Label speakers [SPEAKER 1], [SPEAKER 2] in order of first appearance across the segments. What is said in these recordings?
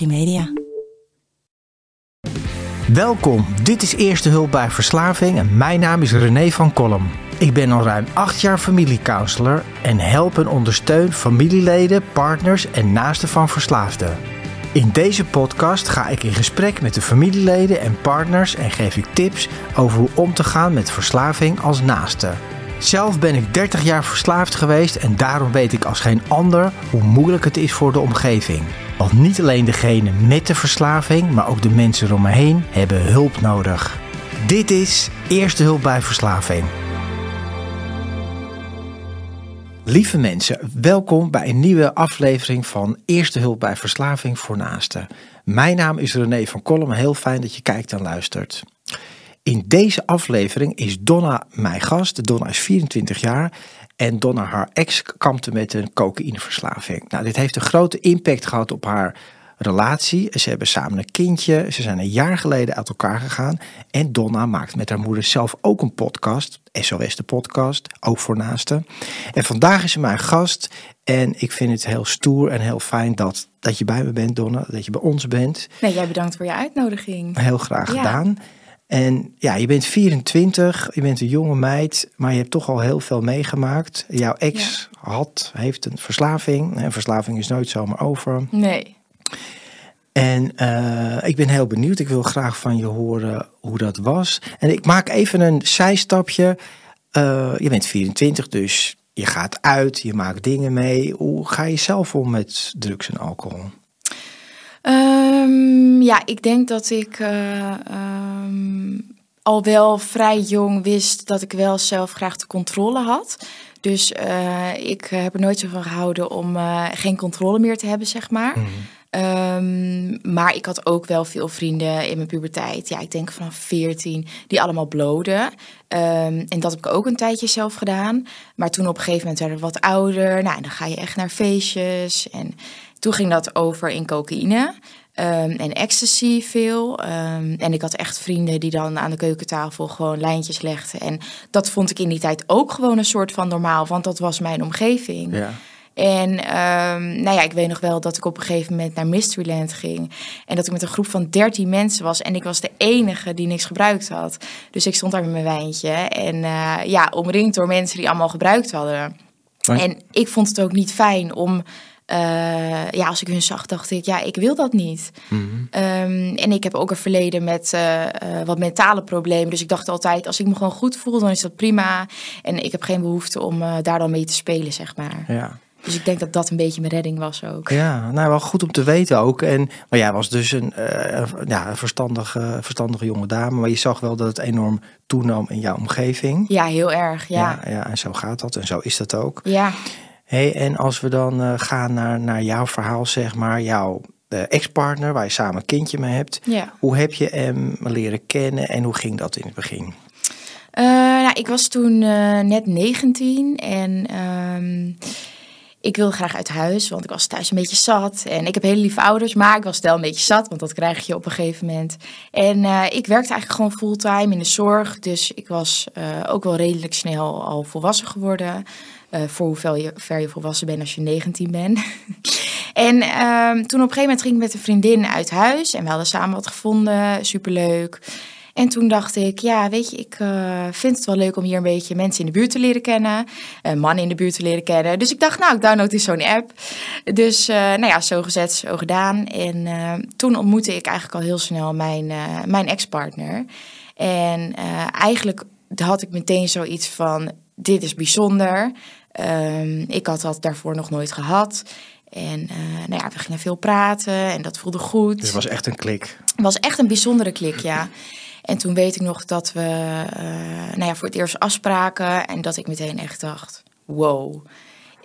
[SPEAKER 1] Media.
[SPEAKER 2] Welkom, dit is Eerste Hulp bij Verslaving en mijn naam is René van Kolm. Ik ben al ruim acht jaar familiecounselor en help en ondersteun familieleden, partners en naasten van verslaafden. In deze podcast ga ik in gesprek met de familieleden en partners en geef ik tips over hoe om te gaan met verslaving als naaste. Zelf ben ik 30 jaar verslaafd geweest en daarom weet ik als geen ander hoe moeilijk het is voor de omgeving. Want niet alleen degene met de verslaving, maar ook de mensen om me heen hebben hulp nodig. Dit is Eerste Hulp bij Verslaving. Lieve mensen, welkom bij een nieuwe aflevering van Eerste Hulp bij Verslaving voor Naasten. Mijn naam is René van Kolm, heel fijn dat je kijkt en luistert. In deze aflevering is Donna mijn gast. Donna is 24 jaar en Donna, haar ex, kampte met een cocaïneverslaving. Nou, dit heeft een grote impact gehad op haar relatie. Ze hebben samen een kindje. Ze zijn een jaar geleden uit elkaar gegaan. En Donna maakt met haar moeder zelf ook een podcast. SOS de podcast, ook voor naasten. En vandaag is ze mijn gast. En ik vind het heel stoer en heel fijn dat, dat je bij me bent, Donna. Dat je bij ons bent.
[SPEAKER 3] Nee, jij bedankt voor je uitnodiging.
[SPEAKER 2] Heel graag gedaan. En ja, je bent 24, je bent een jonge meid, maar je hebt toch al heel veel meegemaakt. Jouw ex had, heeft een verslaving. En verslaving is nooit zomaar over.
[SPEAKER 3] Nee.
[SPEAKER 2] En uh, ik ben heel benieuwd. Ik wil graag van je horen hoe dat was. En ik maak even een zijstapje. Uh, je bent 24, dus je gaat uit, je maakt dingen mee. Hoe ga je zelf om met drugs en alcohol?
[SPEAKER 3] Um, ja, ik denk dat ik uh, um, al wel vrij jong wist dat ik wel zelf graag de controle had. Dus uh, ik heb er nooit zo van gehouden om uh, geen controle meer te hebben, zeg maar. Mm. Um, maar ik had ook wel veel vrienden in mijn puberteit. Ja, ik denk vanaf 14, die allemaal bloden. Um, en dat heb ik ook een tijdje zelf gedaan. Maar toen op een gegeven moment werden we wat ouder. Nou, en dan ga je echt naar feestjes. En toen ging dat over in cocaïne. Um, en ecstasy veel. Um, en ik had echt vrienden die dan aan de keukentafel gewoon lijntjes legden. En dat vond ik in die tijd ook gewoon een soort van normaal, want dat was mijn omgeving.
[SPEAKER 2] Ja.
[SPEAKER 3] En um, nou ja, ik weet nog wel dat ik op een gegeven moment naar Mysteryland ging. En dat ik met een groep van 13 mensen was. En ik was de enige die niks gebruikt had. Dus ik stond daar met mijn wijntje. En uh, ja, omringd door mensen die allemaal gebruikt hadden.
[SPEAKER 2] Maar...
[SPEAKER 3] En ik vond het ook niet fijn om uh, ja, als ik hun zag, dacht ik, ja, ik wil dat niet.
[SPEAKER 2] Mm -hmm.
[SPEAKER 3] um, en ik heb ook een verleden met uh, uh, wat mentale problemen. Dus ik dacht altijd, als ik me gewoon goed voel, dan is dat prima. En ik heb geen behoefte om daar dan mee te spelen, zeg maar.
[SPEAKER 2] Ja.
[SPEAKER 3] Dus ik denk dat dat een beetje mijn redding was ook.
[SPEAKER 2] Ja, nou wel goed om te weten ook. En, maar jij was dus een, ja, een verstandige, verstandige jonge dame. Maar je zag wel dat het enorm toenam in jouw omgeving.
[SPEAKER 3] Ja, heel erg, ja.
[SPEAKER 2] Ja, ja en zo gaat dat. En zo is dat ook.
[SPEAKER 3] Ja.
[SPEAKER 2] Hey, en als we dan uh, gaan naar, naar jouw verhaal, zeg maar, jouw uh, ex-partner, waar je samen een kindje mee hebt.
[SPEAKER 3] Ja.
[SPEAKER 2] Hoe heb je hem leren kennen en hoe ging dat in het begin?
[SPEAKER 3] Uh, nou, ik was toen net 19 en um, ik wilde graag uit huis, want ik was thuis een beetje zat. En ik heb hele lieve ouders, maar ik was wel een beetje zat, want dat krijg je op een gegeven moment. En ik werkte eigenlijk gewoon fulltime in de zorg, dus ik was ook wel redelijk snel al volwassen geworden. Uh, voor hoeveel je, ver je volwassen bent als je 19 bent. en uh, toen op een gegeven moment ging ik met een vriendin uit huis. En we hadden samen wat gevonden. Superleuk. En toen dacht ik, ja, weet je, ik uh, vind het wel leuk om hier een beetje mensen in de buurt te leren kennen. Uh, mannen in de buurt te leren kennen. Dus ik dacht, nou, ik download eens zo'n app. Dus, nou ja, zo gezet, zo gedaan. En toen ontmoette ik eigenlijk al heel snel mijn, mijn ex-partner. En eigenlijk had ik meteen zoiets van, dit is bijzonder. Um, ik had dat daarvoor nog nooit gehad. En uh, nou ja, we gingen veel praten en dat voelde goed.
[SPEAKER 2] Dus het was echt een klik.
[SPEAKER 3] Het was echt een bijzondere klik, ja. En toen weet ik nog dat we uh, nou ja, voor het eerst afspraken en dat ik meteen echt dacht, wow.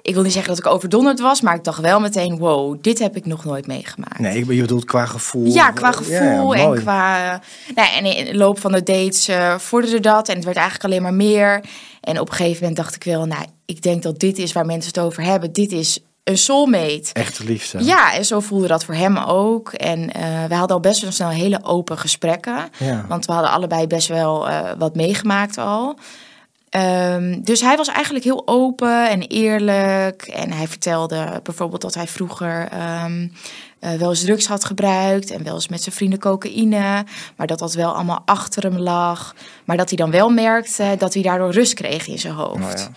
[SPEAKER 3] Ik wil niet zeggen dat ik overdonderd was, maar ik dacht wel meteen, wow, dit heb ik nog nooit meegemaakt.
[SPEAKER 2] Nee, je bedoelt qua gevoel.
[SPEAKER 3] Ja, qua gevoel
[SPEAKER 2] ja,
[SPEAKER 3] en qua... Nou, en in de loop van de dates uh, vorderde dat en het werd eigenlijk alleen maar meer. En op een gegeven moment dacht ik wel, nou, ik denk dat dit is waar mensen het over hebben. Dit is een soulmate.
[SPEAKER 2] Echte liefde.
[SPEAKER 3] Ja, en zo voelde dat voor hem ook. En uh, we hadden al best wel snel hele open gesprekken.
[SPEAKER 2] Ja.
[SPEAKER 3] Want we hadden allebei best wel uh, wat meegemaakt al. Ehm, dus hij was eigenlijk heel open en eerlijk. En hij vertelde bijvoorbeeld dat hij vroeger ehm, eh, wel eens drugs had gebruikt en wel eens met zijn vrienden cocaïne. Maar dat dat wel allemaal achter hem lag. Maar dat hij dan wel merkte dat hij daardoor rust kreeg in zijn hoofd.
[SPEAKER 2] Nou ja.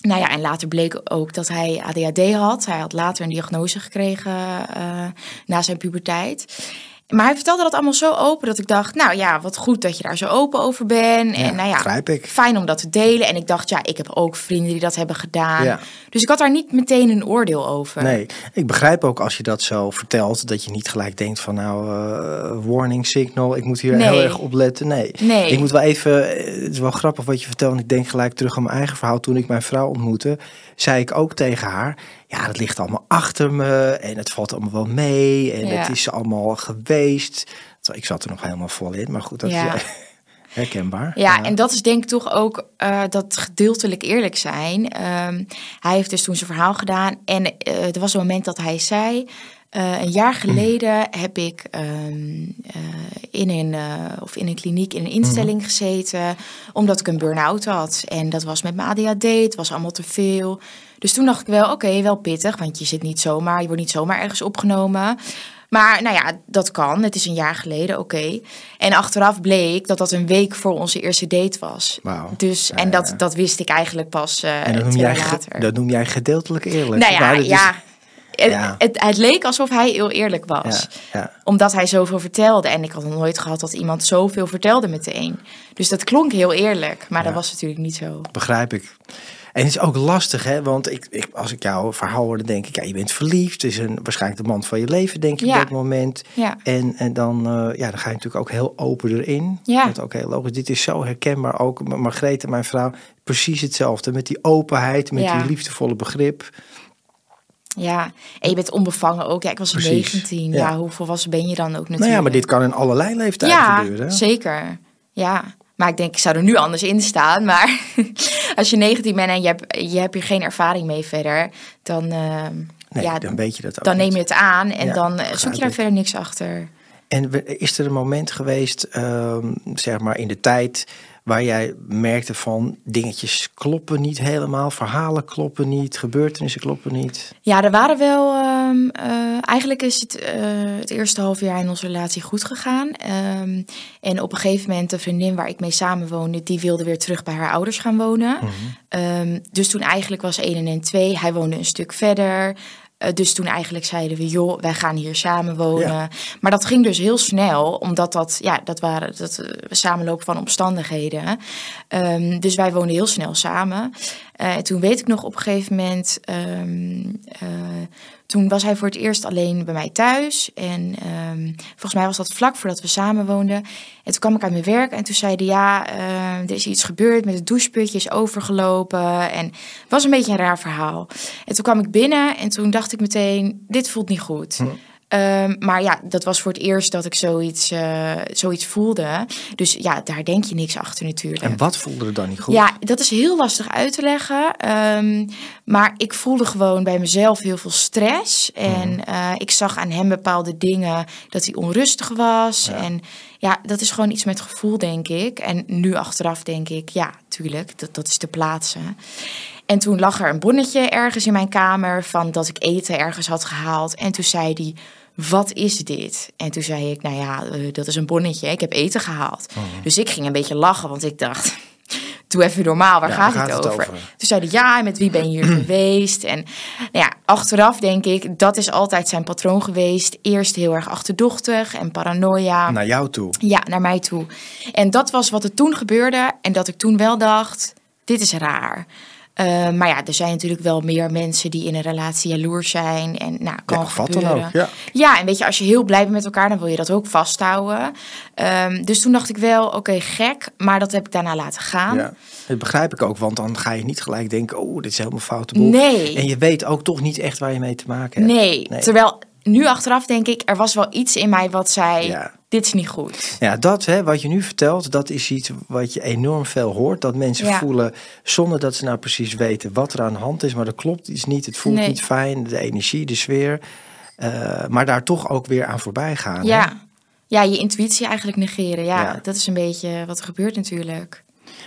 [SPEAKER 3] Nou ja, en later bleek ook dat hij ADHD had. Hij had later een diagnose gekregen uh, na zijn puberteit. Maar hij vertelde dat allemaal zo open dat ik dacht, nou ja, wat goed dat je daar zo open over bent. En nou ja,
[SPEAKER 2] begrijp ik.
[SPEAKER 3] fijn om dat te delen. En ik dacht, ja, ik heb ook vrienden die dat hebben gedaan.
[SPEAKER 2] Ja.
[SPEAKER 3] Dus ik had daar niet meteen een oordeel over.
[SPEAKER 2] Nee, ik begrijp ook als je dat zo vertelt, dat je niet gelijk denkt van nou, eh, warning signal, ik moet hier
[SPEAKER 3] Nee.
[SPEAKER 2] heel erg op letten. Nee.
[SPEAKER 3] Nee.
[SPEAKER 2] ik moet wel even, het is wel grappig wat je vertelt, want ik denk gelijk terug aan mijn eigen verhaal. Toen ik mijn vrouw ontmoette, zei ik ook tegen haar, ja, dat ligt allemaal achter me en het valt allemaal wel mee en
[SPEAKER 3] Ja.
[SPEAKER 2] het is allemaal geweest. Ik zat er nog helemaal vol in, maar goed, dat
[SPEAKER 3] Ja.
[SPEAKER 2] is herkenbaar.
[SPEAKER 3] Ja, en dat is denk ik toch ook eh, dat gedeeltelijk eerlijk zijn. Ehm, hij heeft dus toen zijn verhaal gedaan. En eh, er was een moment dat hij zei... eh, een jaar geleden heb ik ehm, eh, in, een, eh, of in een kliniek in een instelling gezeten... omdat ik een burn-out had. En dat was met mijn ADHD, het was allemaal te veel. Dus toen dacht ik wel, oké, wel pittig... want je zit niet zomaar, je wordt niet zomaar ergens opgenomen... Maar nou ja, dat kan. Het is een jaar geleden, oké. En achteraf bleek dat dat een week voor onze eerste date was.
[SPEAKER 2] Wauw.
[SPEAKER 3] Dus, en dat,
[SPEAKER 2] ja.
[SPEAKER 3] dat wist ik eigenlijk pas eh
[SPEAKER 2] En dat noem,
[SPEAKER 3] twee
[SPEAKER 2] jij,
[SPEAKER 3] later.
[SPEAKER 2] dat noem jij gedeeltelijk eerlijk.
[SPEAKER 3] nou ja,
[SPEAKER 2] Maar dat is-
[SPEAKER 3] ja. Het,
[SPEAKER 2] Ja.
[SPEAKER 3] Het, het leek alsof hij heel eerlijk was.
[SPEAKER 2] Ja.
[SPEAKER 3] Omdat hij zoveel vertelde. En ik had nog nooit gehad dat iemand zoveel vertelde meteen. Dus dat klonk heel eerlijk. Maar dat was natuurlijk niet zo.
[SPEAKER 2] Begrijp ik. En het is ook lastig, hè? Want ik, ik, als ik jouw verhaal hoorde, denk ik, ja, je bent verliefd. Het is een, waarschijnlijk de man van je leven, denk je,
[SPEAKER 3] Ja.
[SPEAKER 2] op dat moment.
[SPEAKER 3] Ja.
[SPEAKER 2] En, en dan, eh, ja, dan ga je natuurlijk ook heel open erin.
[SPEAKER 3] Ja.
[SPEAKER 2] Dat is ook heel logisch. Dit is zo herkenbaar. Ook Mar- Margrethe, mijn vrouw, precies hetzelfde. Met die openheid, met
[SPEAKER 3] Ja.
[SPEAKER 2] die liefdevolle begrip.
[SPEAKER 3] Ja, en je bent onbevangen ook. Ja, ik was
[SPEAKER 2] Precies.
[SPEAKER 3] 19. Ja.
[SPEAKER 2] Ja.
[SPEAKER 3] hoe volwassen ben je dan ook natuurlijk?
[SPEAKER 2] Nou ja, maar dit kan in allerlei leeftijden
[SPEAKER 3] ja,
[SPEAKER 2] gebeuren.
[SPEAKER 3] zeker. Ja, maar ik denk, ik zou er nu anders in staan. Maar als je 19 bent en je hebt, je hebt hier geen ervaring mee verder, dan, eh,
[SPEAKER 2] Nee,
[SPEAKER 3] ja,
[SPEAKER 2] dan weet je dat ook
[SPEAKER 3] dan neem je het aan en
[SPEAKER 2] Ja,
[SPEAKER 3] dan eh, zoek je daar verder niks achter.
[SPEAKER 2] En is er een moment geweest, ehm, zeg maar in de tijd, waar jij merkte van dingetjes kloppen niet helemaal, verhalen kloppen niet, gebeurtenissen kloppen niet?
[SPEAKER 3] Ja, er waren wel. Ehm, eh, eigenlijk is het eh, het eerste half jaar in onze relatie goed gegaan. Ehm, en op een gegeven moment, de vriendin waar ik mee samenwoonde, die wilde weer terug bij haar ouders gaan wonen. Ehm, dus toen eigenlijk was 1 en 2. Hij woonde een stuk verder. Eh, dus toen eigenlijk zeiden we, joh, wij gaan hier samen wonen.
[SPEAKER 2] Ja.
[SPEAKER 3] Maar dat ging dus heel snel, omdat dat, ja, dat waren dat samenloop van omstandigheden. Dus wij woonden heel snel samen. En toen weet ik nog op een gegeven moment, ehm, eh, toen was hij voor het eerst alleen bij mij thuis. En ehm, volgens mij was dat vlak voordat we samen woonden. En toen kwam ik uit mijn werk en toen zei hij, ja, eh, er is iets gebeurd met het doucheputje, is overgelopen. En het was een beetje een raar verhaal. En toen kwam ik binnen en toen dacht ik meteen, dit voelt niet goed. Ehm, maar ja, dat was voor het eerst dat ik zoiets, eh, zoiets voelde. Dus ja, daar denk je niks achter natuurlijk.
[SPEAKER 2] En wat voelde er dan niet goed?
[SPEAKER 3] Ja, dat is heel lastig uit te leggen. Ehm, maar ik voelde gewoon bij mezelf heel veel stress. En
[SPEAKER 2] Mhm.
[SPEAKER 3] eh, ik zag aan hem bepaalde dingen dat hij onrustig was. En ja, dat is gewoon iets met gevoel, denk ik. En nu achteraf denk ik, ja, tuurlijk, dat, dat is te plaatsen. En toen lag er een bonnetje ergens in mijn kamer van dat ik eten ergens had gehaald. En toen zei hij, wat is dit? En toen zei ik, nou ja, eh, dat is een bonnetje. Ik heb eten gehaald.
[SPEAKER 2] Mhm.
[SPEAKER 3] Dus ik ging een beetje lachen, want ik dacht, doe even normaal, waar
[SPEAKER 2] Ja,
[SPEAKER 3] gaat, het, over?
[SPEAKER 2] over?
[SPEAKER 3] Toen zei hij, ja, en met wie ben je hier geweest? En nou ja, achteraf denk ik, dat is altijd zijn patroon geweest. Eerst heel erg achterdochtig en paranoia.
[SPEAKER 2] Naar jou toe.
[SPEAKER 3] Ja, naar mij toe. En dat was wat er toen gebeurde. En dat ik toen wel dacht, dit is raar. Eh, maar ja, er zijn natuurlijk wel meer mensen die in een relatie jaloers zijn. En nou, kan
[SPEAKER 2] Ja,
[SPEAKER 3] gebeuren.
[SPEAKER 2] ook, ja.
[SPEAKER 3] ja, en weet je, als je heel blij bent met elkaar, dan wil je dat ook vasthouden. Ehm, dus toen dacht ik wel, oké, gek. Maar dat heb ik daarna laten gaan.
[SPEAKER 2] Ja. Dat begrijp ik ook, want dan ga je niet gelijk denken, oh, dit is helemaal foute boel.
[SPEAKER 3] Nee.
[SPEAKER 2] En je weet ook toch niet echt waar je mee te maken hebt.
[SPEAKER 3] Nee.
[SPEAKER 2] Nee.
[SPEAKER 3] terwijl nu achteraf denk ik, er was wel iets in mij wat zei,
[SPEAKER 2] Ja.
[SPEAKER 3] Dit is niet goed.
[SPEAKER 2] Ja, dat hè, wat je nu vertelt, dat is iets wat je enorm veel hoort. Dat mensen
[SPEAKER 3] Ja.
[SPEAKER 2] voelen, zonder dat ze nou precies weten wat er aan de hand is. Maar dat klopt iets niet, het voelt
[SPEAKER 3] Nee.
[SPEAKER 2] niet fijn, de energie, de sfeer. eh, maar daar toch ook weer aan voorbij gaan. hè?
[SPEAKER 3] Ja. ja, je intuïtie eigenlijk negeren. Ja,
[SPEAKER 2] Ja.
[SPEAKER 3] dat is een beetje wat er gebeurt natuurlijk.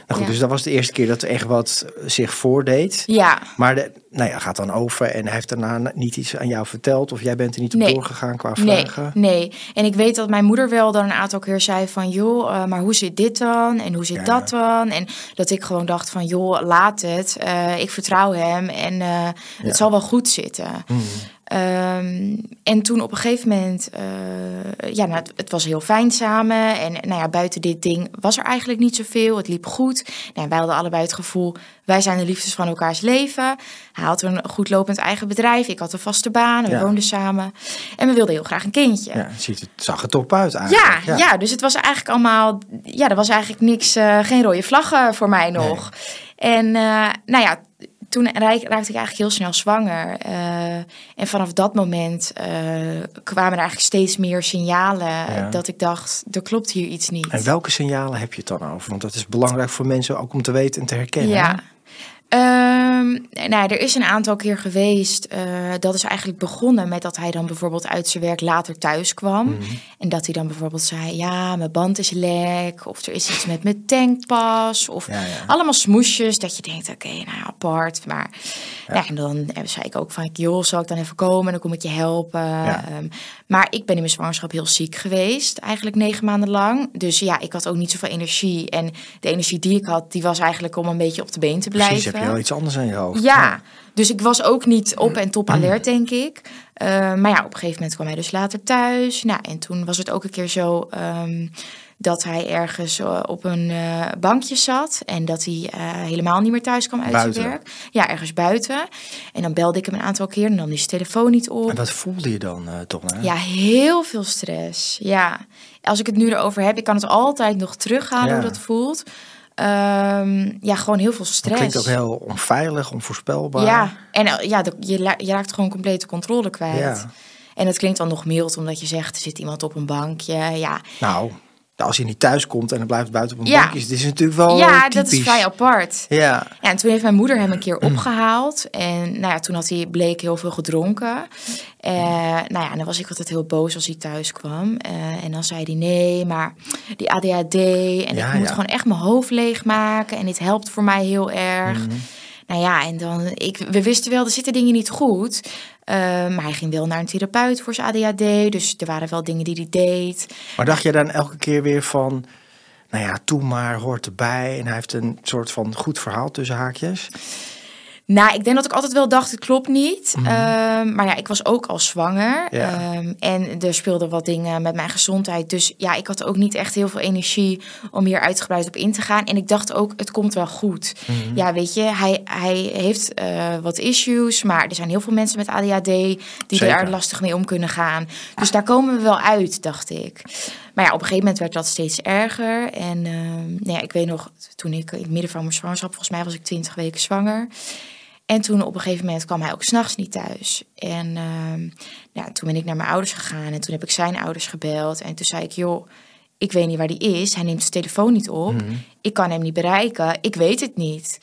[SPEAKER 2] Nou goed,
[SPEAKER 3] Ja.
[SPEAKER 2] dus dat was de eerste keer dat er echt wat zich voordeed.
[SPEAKER 3] Ja,
[SPEAKER 2] Maar de, nou ja, gaat dan over en hij heeft daarna niet iets aan jou verteld of jij bent er niet op
[SPEAKER 3] Nee.
[SPEAKER 2] doorgegaan qua
[SPEAKER 3] nee,
[SPEAKER 2] vragen.
[SPEAKER 3] nee. En ik weet dat mijn moeder wel dan een aantal keer zei van... joh, eh, maar hoe zit dit dan? En hoe zit
[SPEAKER 2] Ja.
[SPEAKER 3] dat dan? En dat ik gewoon dacht van, joh, laat het. Eh, ik vertrouw hem en eh,
[SPEAKER 2] Ja.
[SPEAKER 3] het zal wel goed zitten.
[SPEAKER 2] Mhm.
[SPEAKER 3] Ehm, en toen op een gegeven moment, eh, ja, nou, het, het was heel fijn samen. En nou ja, buiten dit ding was er eigenlijk niet zoveel. Het liep goed. Nou, wij hadden allebei het gevoel, wij zijn de liefdes van elkaars leven. Hij had een goed lopend eigen bedrijf. Ik had een vaste baan. We
[SPEAKER 2] Ja.
[SPEAKER 3] woonden samen. En we wilden heel graag een kindje.
[SPEAKER 2] Ja, ziet, het zag er top uit
[SPEAKER 3] Ja,
[SPEAKER 2] eigenlijk.
[SPEAKER 3] ja. dus het was eigenlijk allemaal, ja, er was eigenlijk niks, eh, geen rode vlaggen voor mij nog. En eh, nou ja, toen raak- raakte ik eigenlijk heel snel zwanger. Eh, en vanaf dat moment eh, kwamen er eigenlijk steeds meer signalen
[SPEAKER 2] Ja.
[SPEAKER 3] dat ik dacht, er klopt hier iets niet.
[SPEAKER 2] En welke signalen heb je het dan over? Want dat is belangrijk voor mensen ook om te weten en te herkennen.
[SPEAKER 3] Ja. Ehm, nou, er is een aantal keer geweest. eh, dat is eigenlijk begonnen met dat hij dan bijvoorbeeld uit zijn werk later thuis kwam.
[SPEAKER 2] Mhm.
[SPEAKER 3] En dat hij dan bijvoorbeeld zei: Ja, mijn band is lek. Of er is iets met mijn tankpas. Of
[SPEAKER 2] Ja, ja.
[SPEAKER 3] allemaal smoesjes. Dat je denkt: Oké, nou apart. Maar ja. en dan eh, zei ik ook van: Joh, zal ik dan even komen? Dan kom ik je helpen. Ehm, maar ik ben in mijn zwangerschap heel ziek geweest. Eigenlijk negen maanden lang. Dus ja, ik had ook niet zoveel energie. En de energie die ik had, die was eigenlijk om een beetje op de been te blijven.
[SPEAKER 2] Precies, heb je wel iets anders aan je hoofd.
[SPEAKER 3] Ja, dus ik was ook niet op en top alert, denk ik. Eh, maar ja, op een gegeven moment kwam hij dus later thuis. Nou, en toen was het ook een keer zo ehm, dat hij ergens eh, op een eh, bankje zat. En dat hij helemaal niet meer thuis kwam uit
[SPEAKER 2] Buiten?
[SPEAKER 3] zijn werk. Ja, ergens buiten. En dan belde ik hem een aantal keer en dan is zijn telefoon niet op.
[SPEAKER 2] En wat voelde je dan, toch? Hè?
[SPEAKER 3] Ja, heel veel stress. Ja, als ik het nu erover heb, ik kan het altijd nog terughalen
[SPEAKER 2] Ja.
[SPEAKER 3] hoe dat voelt. Ehm, ja, gewoon heel veel
[SPEAKER 2] Het
[SPEAKER 3] stress.
[SPEAKER 2] klinkt ook heel onveilig, onvoorspelbaar.
[SPEAKER 3] Ja, en eh, ja, je, je raakt gewoon complete controle kwijt.
[SPEAKER 2] Ja.
[SPEAKER 3] En het klinkt dan nog mild, omdat je zegt, er zit iemand op een bankje. Ja,
[SPEAKER 2] Nou, als je niet thuis komt en dan blijft buiten op een
[SPEAKER 3] Ja.
[SPEAKER 2] bankje, dit is natuurlijk wel
[SPEAKER 3] ja
[SPEAKER 2] typisch.
[SPEAKER 3] dat is vrij apart.
[SPEAKER 2] Ja,
[SPEAKER 3] Ja, en toen heeft mijn moeder hem een keer opgehaald. En nou ja, toen had hij, bleek heel veel gedronken. Eh, nou ja, en dan was ik altijd heel boos als hij thuis kwam. Eh, en dan zei hij, nee, maar die ADHD... en
[SPEAKER 2] Ja,
[SPEAKER 3] ik moet gewoon echt mijn hoofd leegmaken... en dit helpt voor mij heel erg.
[SPEAKER 2] Mhm.
[SPEAKER 3] Nou ja, en dan... Ik, we wisten wel, er zitten dingen niet goed... Eh, maar hij ging wel naar een therapeut voor zijn ADHD. Dus er waren wel dingen die hij deed.
[SPEAKER 2] maar dacht je dan elke keer weer van, nou ja, toe maar, hoort erbij. En hij heeft een soort van goed verhaal tussen haakjes.
[SPEAKER 3] Nou, ik denk dat ik altijd wel dacht, het klopt niet. Ehm, maar ja, ik was ook al zwanger.
[SPEAKER 2] Ja.
[SPEAKER 3] Ehm, en er speelden wat dingen met mijn gezondheid. Dus ja, ik had ook niet echt heel veel energie om hier uitgebreid op in te gaan. En ik dacht ook, het komt wel goed. Ja, weet je, hij, hij heeft eh, wat issues. Maar er zijn heel veel mensen met ADHD die
[SPEAKER 2] Zeker.
[SPEAKER 3] daar lastig mee om kunnen gaan. Dus daar komen we wel uit, dacht ik. Maar ja, op een gegeven moment werd dat steeds erger. En ehm, nou ja, ik weet nog, toen ik in het midden van mijn zwangerschap, volgens mij was ik 20 weken zwanger. En toen op een gegeven moment kwam hij ook s'nachts niet thuis. En ehm, ja, toen ben ik naar mijn ouders gegaan en toen heb ik zijn ouders gebeld. En toen zei ik, joh, ik weet niet waar die is. Hij neemt zijn telefoon niet op. Ik kan hem niet bereiken. Ik weet het niet.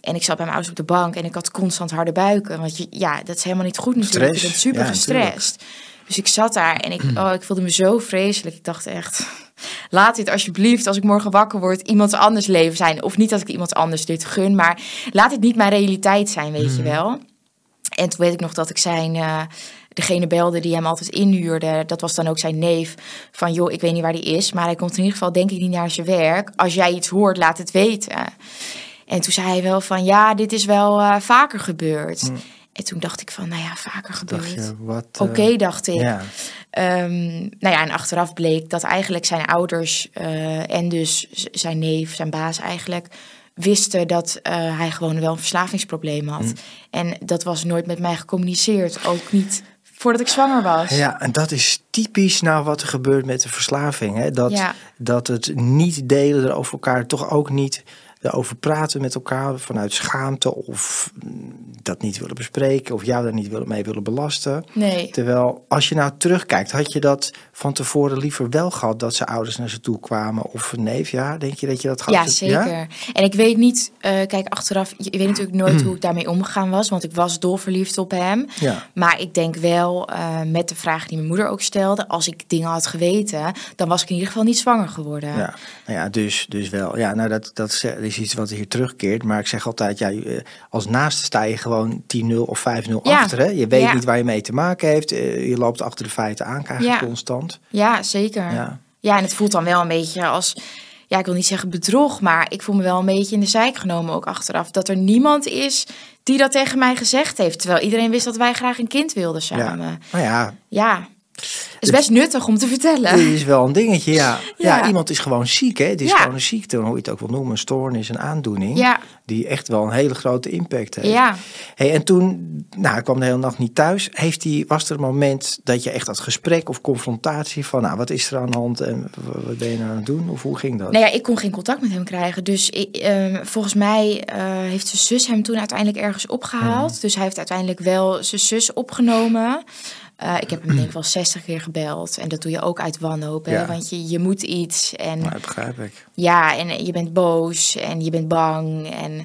[SPEAKER 3] En ik zat bij mijn ouders op de bank en ik had constant harde buiken. Want je, ja, dat is helemaal niet goed natuurlijk.
[SPEAKER 2] Stress.
[SPEAKER 3] Je bent super
[SPEAKER 2] Ja,
[SPEAKER 3] gestrest. Dus ik zat daar en ik, oh, ik voelde me zo vreselijk. Ik dacht echt, laat dit alsjeblieft, als ik morgen wakker word, iemand anders leven zijn. Of niet dat ik iemand anders dit gun, maar laat dit niet mijn realiteit zijn, weet je wel. En toen weet ik nog dat ik zijn, eh, degene belde die hem altijd inhuurde. Dat was dan ook zijn neef. Van joh, ik weet niet waar die is, maar hij komt in ieder geval denk ik niet naar zijn werk. Als jij iets hoort, laat het weten. En toen zei hij wel van ja, dit is wel eh, vaker gebeurd. En toen dacht ik van, nou ja, vaker
[SPEAKER 2] wat...
[SPEAKER 3] Oké,
[SPEAKER 2] eh,
[SPEAKER 3] dacht ik.
[SPEAKER 2] Ja,
[SPEAKER 3] Ehm, nou ja, en achteraf bleek dat eigenlijk zijn ouders eh, en dus zijn neef, zijn baas eigenlijk, wisten dat eh, hij gewoon wel een verslavingsprobleem had. En dat was nooit met mij gecommuniceerd, ook niet voordat ik zwanger was.
[SPEAKER 2] ja, en dat is typisch nou wat er gebeurt met de verslaving. Hè? Dat,
[SPEAKER 3] Ja.
[SPEAKER 2] dat het niet delen er over elkaar toch ook niet erover praten met elkaar vanuit schaamte of mm, dat niet willen bespreken of jou daar niet willen, mee willen belasten.
[SPEAKER 3] Nee.
[SPEAKER 2] Terwijl als je nou terugkijkt, had je dat van tevoren liever wel gehad dat ze ouders naar ze toe kwamen of een neef? Ja, denk je dat je dat gaat?
[SPEAKER 3] Ja, zeker. En ik weet niet, eh, kijk achteraf, je weet natuurlijk nooit hoe ik daarmee omgegaan was, want ik was dolverliefd op hem.
[SPEAKER 2] Ja.
[SPEAKER 3] Maar ik denk wel, eh, met de vraag die mijn moeder ook stelde, als ik dingen had geweten, dan was ik in ieder geval niet zwanger geworden.
[SPEAKER 2] Ja, nou ja dus, dus wel. Ja, nou dat, dat is iets wat hier terugkeert. Maar ik zeg altijd, ja, je- als naaste sta je gewoon 10-0 of 5-0
[SPEAKER 3] Ja.
[SPEAKER 2] achter. Hè? Je weet
[SPEAKER 3] Ja.
[SPEAKER 2] niet waar je mee te maken heeft. Eh, Je loopt achter de feiten aan, krijg je
[SPEAKER 3] Ja.
[SPEAKER 2] constant.
[SPEAKER 3] Ja, zeker.
[SPEAKER 2] Ja.
[SPEAKER 3] Ja. en het voelt dan wel een beetje als, ja, ik wil niet zeggen bedrog, maar ik voel me wel een beetje in de zijk genomen ook achteraf. Dat er niemand is die dat tegen mij gezegd heeft. Terwijl iedereen wist dat wij graag een kind wilden
[SPEAKER 2] Ja.
[SPEAKER 3] samen.
[SPEAKER 2] Nou ja,
[SPEAKER 3] Ja, is best nuttig om te vertellen.
[SPEAKER 2] dit is wel een dingetje, ja. ja.
[SPEAKER 3] Ja.
[SPEAKER 2] iemand is gewoon ziek, hè. Het is
[SPEAKER 3] Ja.
[SPEAKER 2] gewoon een ziekte, hoe je het ook wil noemen. Een stoornis, een aandoening.
[SPEAKER 3] Ja,
[SPEAKER 2] Die echt wel een hele grote impact heeft.
[SPEAKER 3] ja.
[SPEAKER 2] Hey, en toen, nou, hij kwam de hele nacht niet thuis. Heeft hij, was er een moment dat je echt dat gesprek of confrontatie van, nou, wat is er aan de hand en wat ben je nou aan het doen? Of hoe ging dat?
[SPEAKER 3] Nou ja, ik kon geen contact met hem krijgen. Dus ik, ehm, volgens mij eh, heeft zijn zus hem toen uiteindelijk ergens opgehaald.
[SPEAKER 2] Mhm.
[SPEAKER 3] Dus hij heeft uiteindelijk wel zijn zus opgenomen. Eh, ik heb hem denk ik wel 60 keer gebeld. En dat doe je ook uit wanhoop. Hè? Want je, je moet iets. En
[SPEAKER 2] Nou, dat begrijp ik.
[SPEAKER 3] ja, en je bent boos en je bent bang. En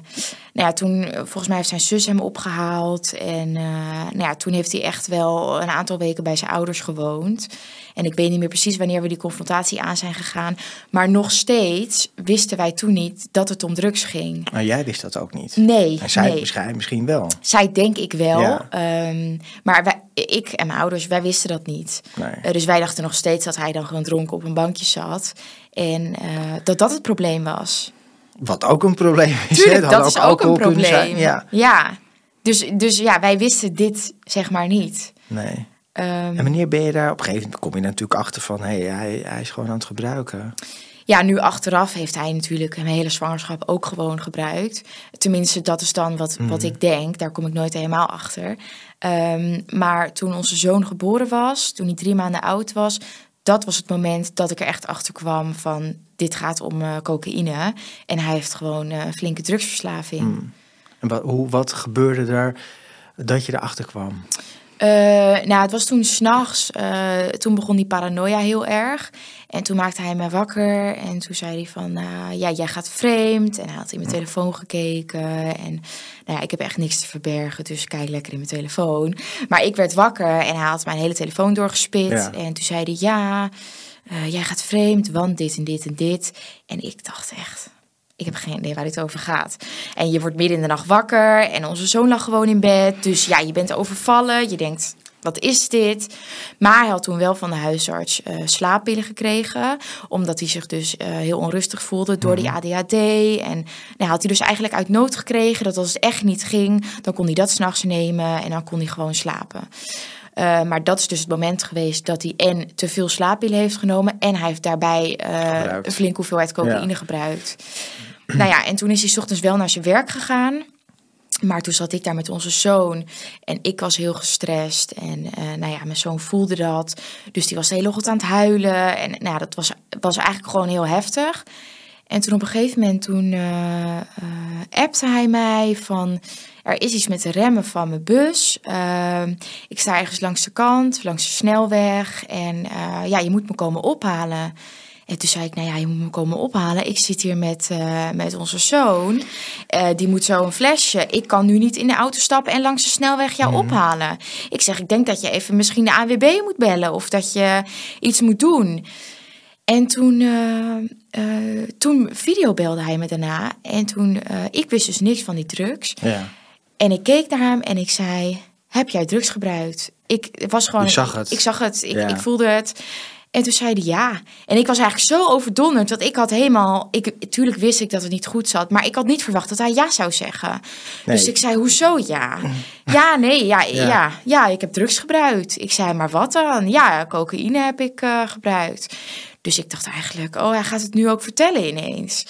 [SPEAKER 3] nou ja, toen, eh, volgens mij heeft zijn zus hem opgehaald. En eh, nou ja, toen heeft hij echt wel een aantal weken bij zijn ouders gewoond. En ik weet niet meer precies wanneer we die confrontatie aan zijn gegaan. Maar nog steeds wisten wij toen niet dat het om drugs ging.
[SPEAKER 2] Maar jij wist dat ook niet.
[SPEAKER 3] Nee,
[SPEAKER 2] En zij
[SPEAKER 3] nee.
[SPEAKER 2] misschien, wel.
[SPEAKER 3] Zij denk ik wel.
[SPEAKER 2] Ja.
[SPEAKER 3] Ehm, maar wij, ik en mijn ouders, wij wisten dat niet.
[SPEAKER 2] Nee.
[SPEAKER 3] Eh, dus wij dachten nog steeds dat hij dan gewoon dronken op een bankje zat. En eh, dat dat het probleem was.
[SPEAKER 2] Wat ook een probleem is.
[SPEAKER 3] Tuurlijk, dat is ook een probleem.
[SPEAKER 2] zijn. Ja,
[SPEAKER 3] Ja. Dus, dus ja, wij wisten dit zeg maar niet.
[SPEAKER 2] nee.
[SPEAKER 3] Ehm,
[SPEAKER 2] En wanneer ben je daar? Op een gegeven moment kom je natuurlijk achter van, hé, hij, hij is gewoon aan het gebruiken.
[SPEAKER 3] ja, nu achteraf heeft hij natuurlijk een hele zwangerschap ook gewoon gebruikt. Tenminste, dat is dan wat,
[SPEAKER 2] Mhm.
[SPEAKER 3] wat ik denk. Daar kom ik nooit helemaal achter. Ehm, maar toen onze zoon geboren was, toen hij drie maanden oud was... dat was het moment dat ik er echt achter kwam van... dit gaat om eh, cocaïne. En hij heeft gewoon eh, een flinke drugsverslaving.
[SPEAKER 2] Mm. En wat, hoe, wat gebeurde er dat je erachter kwam?
[SPEAKER 3] Eh, nou, het was toen s'nachts. uh, toen begon die paranoia heel erg. En toen maakte hij me wakker. En toen zei hij van, nou, ja, jij gaat vreemd. En hij had in mijn telefoon gekeken. En nou ja, ik heb echt niks te verbergen. Dus kijk lekker in mijn telefoon. Maar ik werd wakker en hij had mijn hele telefoon doorgespit.
[SPEAKER 2] Ja.
[SPEAKER 3] En toen zei hij, ja, eh, jij gaat vreemd, want dit en dit en dit. En ik dacht echt... Ik heb geen idee waar dit over gaat. En je wordt midden in de nacht wakker en onze zoon lag gewoon in bed. Dus ja, je bent overvallen. Je denkt, wat is dit? Maar hij had toen wel van de huisarts eh, slaappillen gekregen. Omdat hij zich dus eh, heel onrustig voelde door die ADHD. En nou, had hij dus eigenlijk uit nood gekregen dat als het echt niet ging... dan kon hij dat s'nachts nemen en dan kon hij gewoon slapen. Uh, maar dat is dus het moment geweest dat hij en te veel slaappillen heeft genomen... en hij heeft daarbij uh, een flinke hoeveelheid cocaïne ja. gebruikt. Nou ja, en toen is hij 's ochtends wel naar zijn werk gegaan. Maar toen zat ik daar met onze zoon en ik was heel gestrest. En uh, nou ja, mijn zoon voelde dat. Dus die was de hele ochtend aan het huilen. En nou ja, dat was, was eigenlijk gewoon heel heftig. En toen op een gegeven moment, toen uh, appte hij mij van... Er is iets met de remmen van mijn bus. Uh, ik sta ergens langs de kant, langs de snelweg. En ja, je moet me komen ophalen. En toen zei ik, nou ja, je moet me komen ophalen. Ik zit hier met, uh, met onze zoon. Uh, die moet zo een flesje. Ik kan nu niet in de auto stappen en langs de snelweg jou mm. ophalen. Ik zeg, ik denk dat je even misschien de ANWB moet bellen. Of dat je iets moet doen. En toen, uh, toen videobelde hij me daarna. En toen, ik wist dus niks van die drugs.
[SPEAKER 2] Ja.
[SPEAKER 3] En ik keek naar hem en ik zei, heb jij drugs gebruikt? Ik was gewoon.
[SPEAKER 2] Je zag het.
[SPEAKER 3] Ik, ik zag het. Ik, ja. ik voelde het. En toen zei hij ja. En ik was eigenlijk zo overdonderd dat ik had helemaal... Ik, tuurlijk wist ik dat het niet goed zat, maar ik had niet verwacht dat hij ja zou zeggen. Nee. Dus ik zei, hoezo ja? ja, nee, ja, ja. ja, ja, ik heb drugs gebruikt. Ik zei, maar wat dan? Ja, cocaïne heb ik uh, gebruikt. Dus ik dacht eigenlijk, oh, hij gaat het nu ook vertellen ineens.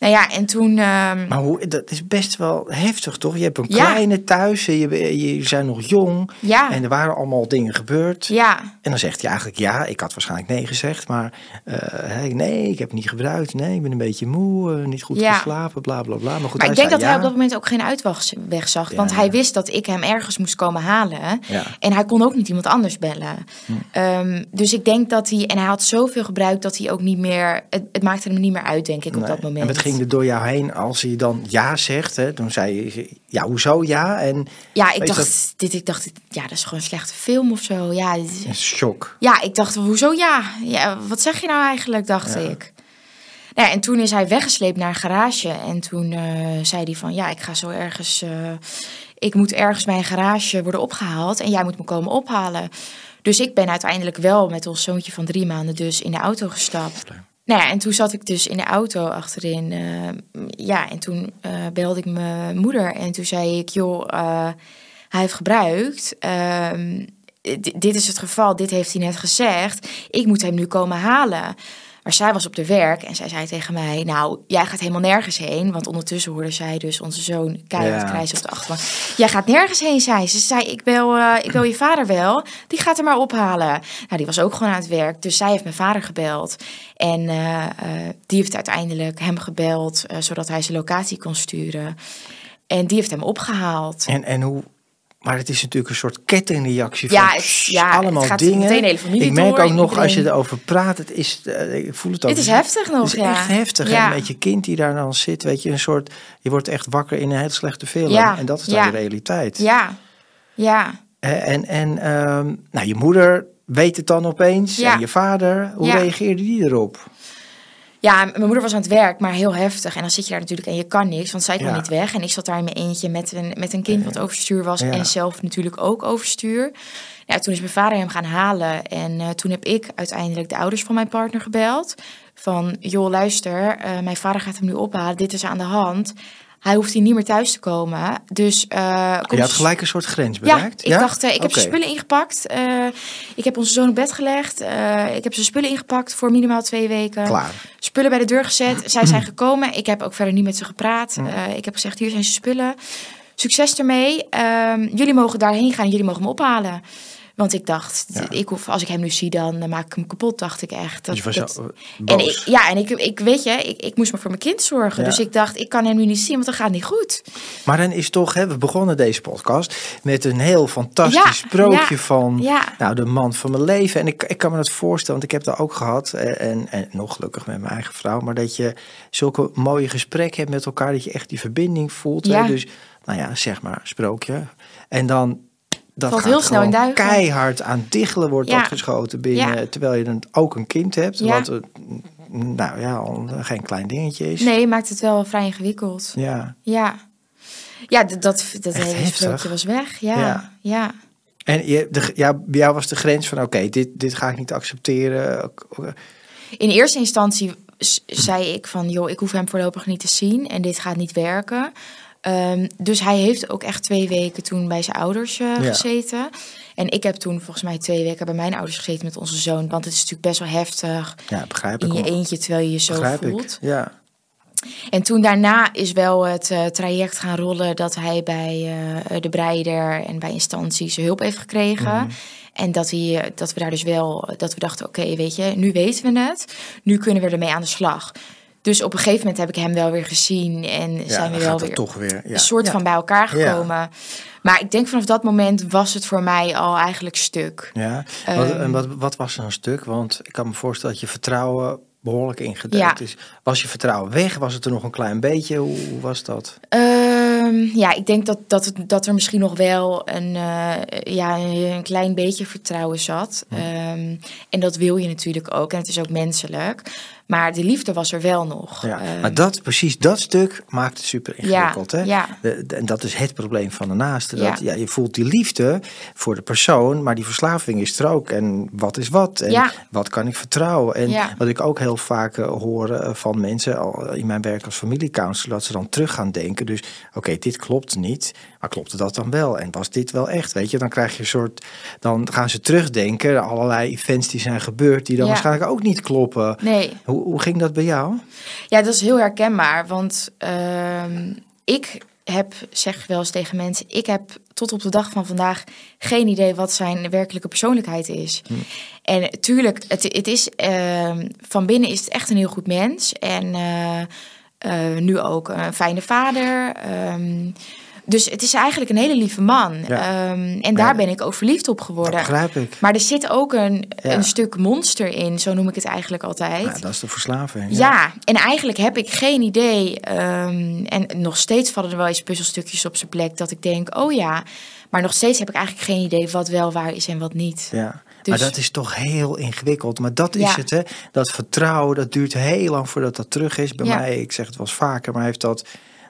[SPEAKER 3] Nou ja, en toen... ehm,
[SPEAKER 2] Maar hoe, dat is best wel heftig, toch? Je hebt een
[SPEAKER 3] Ja.
[SPEAKER 2] kleine thuis, je, je, je zijn nog jong.
[SPEAKER 3] ja,
[SPEAKER 2] En er waren allemaal dingen gebeurd.
[SPEAKER 3] ja,
[SPEAKER 2] En dan zegt hij eigenlijk ja. Ik had waarschijnlijk nee gezegd. Maar eh, hij, nee, ik heb het niet gebruikt. Nee, ik ben een beetje moe. eh, niet goed
[SPEAKER 3] Ja.
[SPEAKER 2] geslapen, bla bla bla. Maar goed,
[SPEAKER 3] maar ik denk dat hij op dat moment ook geen uitweg zag. Want hij wist dat ik hem ergens moest komen halen.
[SPEAKER 2] Ja.
[SPEAKER 3] En hij kon ook niet iemand anders bellen. Ehm, dus ik denk dat hij... En hij had zoveel gebruikt dat hij ook niet meer... Het, het maakte hem niet meer uit, denk ik, op
[SPEAKER 2] Nee.
[SPEAKER 3] dat moment.
[SPEAKER 2] Ging er door jou heen als hij dan ja zegt? Hè? Toen zei je, ja, hoezo ja? En
[SPEAKER 3] Ja, ik dacht, dit, ik dacht, ja, dat is gewoon een slechte film of zo. Ja, dit is-
[SPEAKER 2] een shock.
[SPEAKER 3] Ja, ik dacht, hoezo ja? ja? Wat zeg je nou eigenlijk, dacht ik. Nou ja, en toen is hij weggesleept naar een garage. En toen eh, zei hij van, ja, ik ga zo ergens... eh, ik moet ergens bij een garage worden opgehaald en jij moet me komen ophalen. Dus ik ben uiteindelijk wel met ons zoontje van drie maanden dus in de auto gestapt. Nou ja, en toen zat ik dus in de auto achterin. eh, ja, en toen eh, belde ik mijn moeder en toen zei ik, joh, eh, hij heeft gebruikt. Ehm, di- dit is het geval, dit heeft hij net gezegd. Ik moet hem nu komen halen. Maar zij was op de werk en zij zei tegen mij: Nou, jij gaat helemaal nergens heen. Want ondertussen hoorde zij dus onze zoon keihard
[SPEAKER 2] Ja.
[SPEAKER 3] op de achterbank. Jij gaat nergens heen, zei ze. Ze zei: ik bel, eh, ik bel je vader wel. Die gaat er maar ophalen. Nou, die was ook gewoon aan het werk. Dus zij heeft mijn vader gebeld. En eh, eh, die heeft uiteindelijk hem gebeld, zodat hij zijn locatie kon sturen. En die heeft hem opgehaald.
[SPEAKER 2] En, en hoe... Maar het is natuurlijk een soort kettingreactie
[SPEAKER 3] Ja,
[SPEAKER 2] van
[SPEAKER 3] het-
[SPEAKER 2] pss,
[SPEAKER 3] ja, het
[SPEAKER 2] allemaal
[SPEAKER 3] gaat
[SPEAKER 2] dingen.
[SPEAKER 3] meteen hele familie
[SPEAKER 2] ik merk
[SPEAKER 3] door,
[SPEAKER 2] ook nog als je erover praat, het is, eh, ik voel het ook.
[SPEAKER 3] Dit is heftig nog,
[SPEAKER 2] Het is
[SPEAKER 3] ja.
[SPEAKER 2] echt heftig.
[SPEAKER 3] Ja.
[SPEAKER 2] En met je kind die daar dan zit, weet je, een soort, je wordt echt wakker in een hele slechte film. En dat is dan de realiteit.
[SPEAKER 3] Ja, ja.
[SPEAKER 2] En, en ehm, nou, je moeder weet het dan opeens.
[SPEAKER 3] Ja.
[SPEAKER 2] En je vader, hoe reageerde die erop?
[SPEAKER 3] Ja, mijn moeder was aan het werk, maar heel heftig. En dan zit je daar natuurlijk en je kan niks, want zij
[SPEAKER 2] Ja.
[SPEAKER 3] niet weg. En ik zat daar in mijn eentje met een, met een kind wat overstuur was
[SPEAKER 2] Ja.
[SPEAKER 3] en zelf natuurlijk ook overstuur. Ja, toen is mijn vader hem gaan halen en eh, toen heb ik uiteindelijk de ouders van mijn partner gebeld. Van, joh, luister, eh, mijn vader gaat hem nu ophalen, dit is aan de hand. Hij hoeft hier niet meer thuis te komen. Dus eh, kom
[SPEAKER 2] je had gelijk een soort grens
[SPEAKER 3] ja,
[SPEAKER 2] bereikt?
[SPEAKER 3] ik dacht, eh, ik heb zijn spullen ingepakt. Eh, ik heb onze zoon op bed gelegd. Ik heb zijn spullen ingepakt voor minimaal twee weken.
[SPEAKER 2] Klaar.
[SPEAKER 3] Spullen bij de deur gezet. Zij zijn gekomen. Ik heb ook verder niet met ze gepraat. Eh, ik heb gezegd, hier zijn zijn spullen. Succes ermee. Ehm, jullie mogen daarheen gaan. Jullie mogen hem ophalen. Want ik dacht,
[SPEAKER 2] Ja.
[SPEAKER 3] ik hoef, als ik hem nu zie, dan maak ik hem kapot, dacht ik echt. Dat,
[SPEAKER 2] Dus eh,
[SPEAKER 3] en ik, ja, en ik, ik weet je, ik, ik moest maar voor mijn kind zorgen.
[SPEAKER 2] Ja.
[SPEAKER 3] Dus ik dacht, ik kan hem nu niet zien, want dat gaat niet goed.
[SPEAKER 2] Maar dan is toch, hè, we begonnen deze podcast met een heel fantastisch
[SPEAKER 3] Ja,
[SPEAKER 2] sprookje van nou, de man van mijn leven. En ik, ik kan me dat voorstellen, want ik heb dat ook gehad. eh, En, en nog gelukkig met mijn eigen vrouw. Maar dat je zulke mooie gesprekken hebt met elkaar, dat je echt die verbinding voelt. hè. Dus, nou ja, zeg maar, sprookje. En dan. Dat
[SPEAKER 3] Valt heel snel in duigen.
[SPEAKER 2] keihard aan diggelen wordt
[SPEAKER 3] Ja.
[SPEAKER 2] dat geschoten binnen.
[SPEAKER 3] Ja.
[SPEAKER 2] Terwijl je dan ook een kind hebt.
[SPEAKER 3] Ja.
[SPEAKER 2] Wat, eh, nou ja, geen klein dingetje is.
[SPEAKER 3] Nee, maakt het wel vrij ingewikkeld.
[SPEAKER 2] Ja.
[SPEAKER 3] Ja. Ja, dat, dat hele
[SPEAKER 2] heftig.
[SPEAKER 3] sprookje was weg. Ja,
[SPEAKER 2] Ja.
[SPEAKER 3] ja.
[SPEAKER 2] En je, de, ja, bij jou was de grens van, oké, dit, dit ga ik niet accepteren.
[SPEAKER 3] In eerste instantie zei ik van, joh, ik hoef hem voorlopig niet te zien en dit gaat niet werken. Ehm, dus hij heeft ook echt twee weken toen bij zijn ouders eh,
[SPEAKER 2] Ja.
[SPEAKER 3] gezeten. En ik heb toen volgens mij twee weken bij mijn ouders gezeten met onze zoon. Want het is natuurlijk best wel heftig
[SPEAKER 2] Ja, begrijp
[SPEAKER 3] in
[SPEAKER 2] ik.
[SPEAKER 3] je
[SPEAKER 2] wel.
[SPEAKER 3] eentje terwijl je je zo
[SPEAKER 2] begrijp
[SPEAKER 3] voelt.
[SPEAKER 2] ik. Ja.
[SPEAKER 3] En toen daarna is wel het eh, traject gaan rollen dat hij bij eh, de breider en bij instanties hulp heeft gekregen.
[SPEAKER 2] Mhm.
[SPEAKER 3] En dat, hij, dat we daar dus wel, dat we dachten, oké, weet je, nu weten we het. Nu kunnen we ermee aan de slag. Dus op een gegeven moment heb ik hem wel weer gezien en
[SPEAKER 2] Ja,
[SPEAKER 3] zijn we wel weer
[SPEAKER 2] toch weer. Ja.
[SPEAKER 3] een soort
[SPEAKER 2] Ja.
[SPEAKER 3] van bij elkaar
[SPEAKER 2] Ja.
[SPEAKER 3] gekomen. Maar ik denk vanaf dat moment was het voor mij al eigenlijk stuk.
[SPEAKER 2] Ja. Wat,
[SPEAKER 3] Ehm.
[SPEAKER 2] en wat, wat was er een stuk? Want ik kan me voorstellen dat je vertrouwen behoorlijk ingedekt
[SPEAKER 3] Ja.
[SPEAKER 2] is. Was je vertrouwen weg? Was het er nog een klein beetje? Hoe, hoe was dat?
[SPEAKER 3] Ehm, ja, ik denk dat, dat, het, dat er misschien nog wel een, eh, ja, een klein beetje vertrouwen zat. Ehm, en dat wil je natuurlijk ook. En het is ook menselijk. Maar de liefde was er wel nog.
[SPEAKER 2] Ja.
[SPEAKER 3] Ehm,
[SPEAKER 2] maar dat, precies dat stuk maakt het super ingewikkeld. hè?
[SPEAKER 3] ja.
[SPEAKER 2] En dat is het probleem van de naaste. Dat,
[SPEAKER 3] Ja.
[SPEAKER 2] ja. je voelt die liefde voor de persoon, maar die verslaving is er ook. En wat is wat? En
[SPEAKER 3] Ja.
[SPEAKER 2] wat kan ik vertrouwen? En
[SPEAKER 3] Ja.
[SPEAKER 2] wat ik ook heel vaak eh, hoor eh, van mensen al in mijn werk als familiecounselor, dat ze dan terug gaan denken. Dus oké, dit klopt niet, maar klopte dat dan wel? En was dit wel echt? Weet je, dan krijg je een soort, dan gaan ze terugdenken, allerlei events die zijn gebeurd, die dan
[SPEAKER 3] Ja.
[SPEAKER 2] waarschijnlijk ook niet kloppen.
[SPEAKER 3] Nee.
[SPEAKER 2] Hoe, Hoe, ging dat bij jou?
[SPEAKER 3] Ja, dat is heel herkenbaar. Want ehm, ik heb, zeg wel eens tegen mensen, ik heb tot op de dag van vandaag geen idee wat zijn werkelijke persoonlijkheid is.
[SPEAKER 2] Hm.
[SPEAKER 3] En tuurlijk, het, het is ehm, van binnen is het echt een heel goed mens. En eh, eh, nu ook een fijne vader. Ehm, dus het is eigenlijk een hele lieve man.
[SPEAKER 2] Ja.
[SPEAKER 3] Ehm, en daar ben ik ook verliefd op
[SPEAKER 2] Dat
[SPEAKER 3] geworden.
[SPEAKER 2] begrijp ik.
[SPEAKER 3] Maar er zit ook een,
[SPEAKER 2] Ja.
[SPEAKER 3] een stuk monster in, zo noem ik het eigenlijk altijd.
[SPEAKER 2] Ja, dat is de verslaving.
[SPEAKER 3] Ja, en eigenlijk heb ik geen idee. ehm, en nog steeds vallen er wel eens puzzelstukjes op zijn plek dat ik denk, oh ja. Maar nog steeds heb ik eigenlijk geen idee wat wel waar is en wat niet.
[SPEAKER 2] Ja.
[SPEAKER 3] Dus-
[SPEAKER 2] Maar dat is toch heel ingewikkeld. Maar dat is
[SPEAKER 3] Ja.
[SPEAKER 2] het, hè? Dat vertrouwen, dat duurt heel lang voordat dat terug is. Bij
[SPEAKER 3] Ja.
[SPEAKER 2] mij, ik zeg het wel eens vaker, maar heeft dat,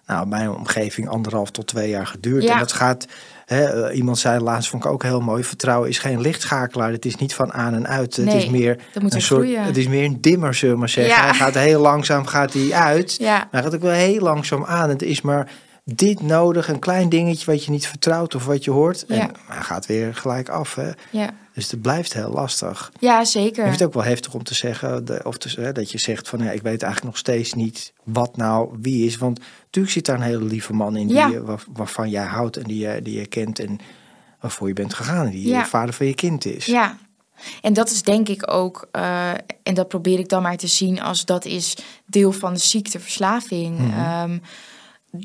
[SPEAKER 2] nou, mijn omgeving anderhalf tot twee jaar geduurd.
[SPEAKER 3] Ja.
[SPEAKER 2] En dat gaat, hè, eh, iemand zei laatst, vond ik ook heel mooi, vertrouwen is geen lichtschakelaar. Het is niet van aan en uit. Het is meer een soort,
[SPEAKER 3] groeien.
[SPEAKER 2] het is meer een dimmer, zullen we maar zeggen.
[SPEAKER 3] Ja.
[SPEAKER 2] Hij gaat heel langzaam, gaat hij uit.
[SPEAKER 3] Ja,
[SPEAKER 2] Maar hij gaat ook wel heel langzaam aan. Het is maar dit nodig, een klein dingetje wat je niet vertrouwt of wat je hoort.
[SPEAKER 3] Ja.
[SPEAKER 2] En hij gaat weer gelijk af. Hè?
[SPEAKER 3] ja.
[SPEAKER 2] Dus het blijft heel lastig.
[SPEAKER 3] ja
[SPEAKER 2] Ik
[SPEAKER 3] zeker.
[SPEAKER 2] vind het ook wel heftig om te zeggen, de, of te, hè, dat je zegt van ja, ik weet eigenlijk nog steeds niet wat nou wie is. Want natuurlijk zit daar een hele lieve man in die,
[SPEAKER 3] Ja.
[SPEAKER 2] je- waar- waarvan jij houdt en die je, die je kent en waarvoor je bent gegaan. En die de vader van je kind is.
[SPEAKER 3] Ja, en dat is denk ik ook, eh, en dat probeer ik dan maar te zien als dat is deel van de ziekteverslaving. Ehm,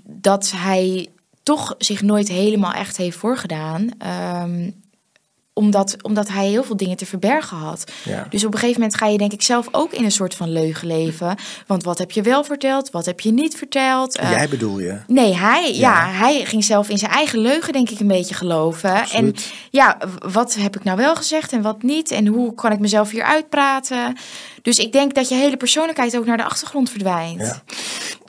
[SPEAKER 3] dat hij toch zich nooit helemaal echt heeft voorgedaan. ehm, omdat, omdat hij heel veel dingen te verbergen had.
[SPEAKER 2] Ja.
[SPEAKER 3] Dus op een gegeven moment ga je denk ik zelf ook in een soort van leugen leven. Want wat heb je wel verteld, wat heb je niet verteld? Eh,
[SPEAKER 2] Jij bedoel je?
[SPEAKER 3] Nee, hij, ja.
[SPEAKER 2] Ja.
[SPEAKER 3] hij ging zelf in zijn eigen leugen, denk ik, een beetje geloven.
[SPEAKER 2] Absoluut.
[SPEAKER 3] En ja, wat heb ik nou wel gezegd en wat niet? En hoe kan ik mezelf hier uitpraten? Dus ik denk dat je hele persoonlijkheid ook naar de achtergrond verdwijnt.
[SPEAKER 2] Ja.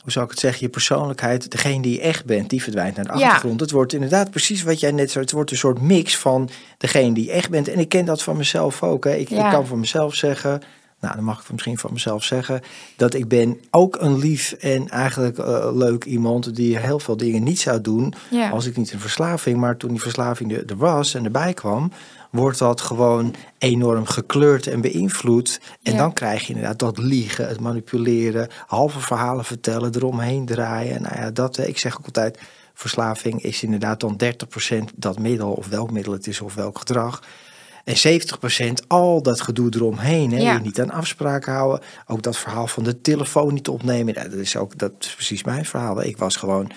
[SPEAKER 2] Hoe zou ik het zeggen? Je persoonlijkheid, degene die je echt bent, die verdwijnt naar de
[SPEAKER 3] Ja.
[SPEAKER 2] achtergrond. Het wordt inderdaad precies wat jij net zei. Het wordt een soort mix van degene die je echt bent. En ik ken dat van mezelf ook. Hè. Ik,
[SPEAKER 3] Ja.
[SPEAKER 2] ik kan van mezelf zeggen, nou dan mag ik misschien van mezelf zeggen, dat ik ben ook een lief en eigenlijk eh, leuk iemand die heel veel dingen niet zou doen.
[SPEAKER 3] Ja.
[SPEAKER 2] Als ik niet een verslaving, maar toen die verslaving er, er was en erbij kwam, wordt dat gewoon enorm gekleurd en beïnvloed. En
[SPEAKER 3] Ja.
[SPEAKER 2] dan krijg je inderdaad dat liegen, het manipuleren, halve verhalen vertellen, eromheen draaien. Nou ja, dat, ik zeg ook altijd, verslaving is inderdaad dan 30% dat middel, of welk middel het is, of welk gedrag. En 70% al dat gedoe eromheen. Hè?
[SPEAKER 3] Ja.
[SPEAKER 2] Je niet aan afspraken houden. Ook dat verhaal van de telefoon niet opnemen. Nou, dat, is ook, dat is precies mijn verhaal. Ik was gewoon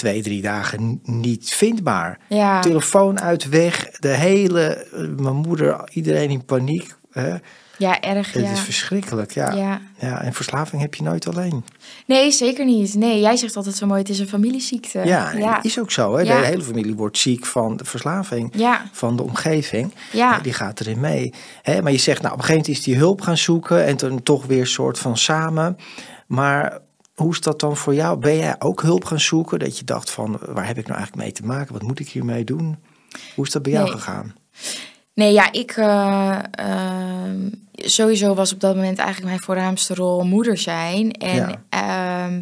[SPEAKER 2] twee, drie dagen niet vindbaar.
[SPEAKER 3] Ja.
[SPEAKER 2] Telefoon uit weg. De hele, eh, mijn moeder, iedereen in paniek. Hè?
[SPEAKER 3] Ja, erg.
[SPEAKER 2] Het
[SPEAKER 3] ja.
[SPEAKER 2] is verschrikkelijk. Ja. Ja.
[SPEAKER 3] ja.
[SPEAKER 2] en verslaving heb je nooit alleen.
[SPEAKER 3] Nee, zeker niet. Nee, jij zegt altijd zo mooi, het is een familieziekte.
[SPEAKER 2] Ja,
[SPEAKER 3] ja.
[SPEAKER 2] is ook zo. Hè? De hele familie wordt ziek van de verslaving.
[SPEAKER 3] Ja.
[SPEAKER 2] van de omgeving.
[SPEAKER 3] Ja.
[SPEAKER 2] Die gaat erin mee. Hè, maar je zegt, nou, op een gegeven moment is die hulp gaan zoeken en toen toch weer een soort van samen. Maar hoe is dat dan voor jou? Ben jij ook hulp gaan zoeken? Dat je dacht van, waar heb ik nou eigenlijk mee te maken? Wat moet ik hiermee doen? Hoe is dat bij jou
[SPEAKER 3] Nee.
[SPEAKER 2] gegaan?
[SPEAKER 3] Nee, ja, ik eh, ehm, sowieso was op dat moment eigenlijk mijn voornaamste rol moeder zijn. En
[SPEAKER 2] Ja.
[SPEAKER 3] ehm,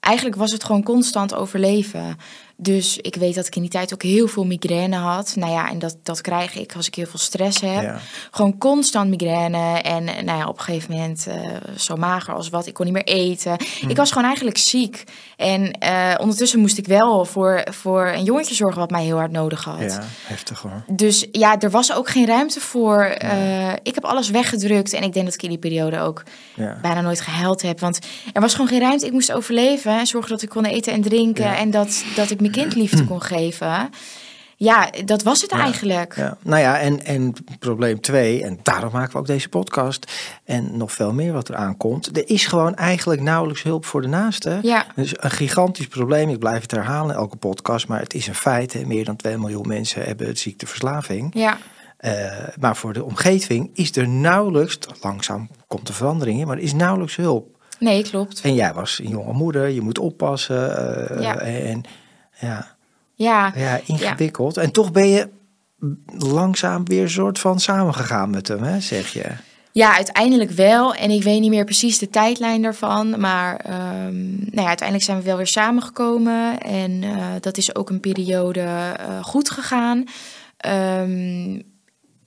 [SPEAKER 3] eigenlijk was het gewoon constant overleven. Dus ik weet dat ik in die tijd ook heel veel migraine had. Nou ja, en dat, dat krijg ik als ik heel veel stress heb.
[SPEAKER 2] Ja.
[SPEAKER 3] Gewoon constant migraine. En nou ja, op een gegeven moment eh, zo mager als wat. Ik kon niet meer eten.
[SPEAKER 2] Mm.
[SPEAKER 3] Ik was gewoon eigenlijk ziek. En eh, ondertussen moest ik wel voor, voor een jongetje zorgen wat mij heel hard nodig had.
[SPEAKER 2] Ja, heftig hoor.
[SPEAKER 3] Dus ja, er was ook geen ruimte voor. Eh, ik heb alles weggedrukt. En ik denk dat ik in die periode ook
[SPEAKER 2] Ja.
[SPEAKER 3] bijna nooit gehuild heb. Want er was gewoon geen ruimte. Ik moest overleven. En zorgen dat ik kon eten en drinken. En dat, dat ik mijn kind liefde kon geven. Ja, dat was het eigenlijk.
[SPEAKER 2] Ja, nou ja, en, en probleem twee, en daarom maken we ook deze podcast, en nog veel meer wat er aankomt. Er is gewoon eigenlijk nauwelijks hulp voor de naaste.
[SPEAKER 3] Ja.
[SPEAKER 2] Dus een gigantisch probleem, ik blijf het herhalen in elke podcast, maar het is een feit. Hè. Meer dan 2 miljoen mensen hebben het ziekteverslaving.
[SPEAKER 3] Ja,
[SPEAKER 2] Eh, maar voor de omgeving is er nauwelijks, langzaam komt de verandering in, maar er is nauwelijks hulp.
[SPEAKER 3] nee, klopt.
[SPEAKER 2] En jij was een jonge moeder, je moet oppassen. eh,
[SPEAKER 3] Ja.
[SPEAKER 2] En ja,
[SPEAKER 3] Ja,
[SPEAKER 2] ja, ingewikkeld. En toch ben je langzaam weer een soort van samengegaan met hem, hè, zeg je.
[SPEAKER 3] Ja, uiteindelijk wel. En ik weet niet meer precies de tijdlijn daarvan. Maar ehm, nou ja, uiteindelijk zijn we wel weer samengekomen. En eh, dat is ook een periode eh, goed gegaan. Ehm,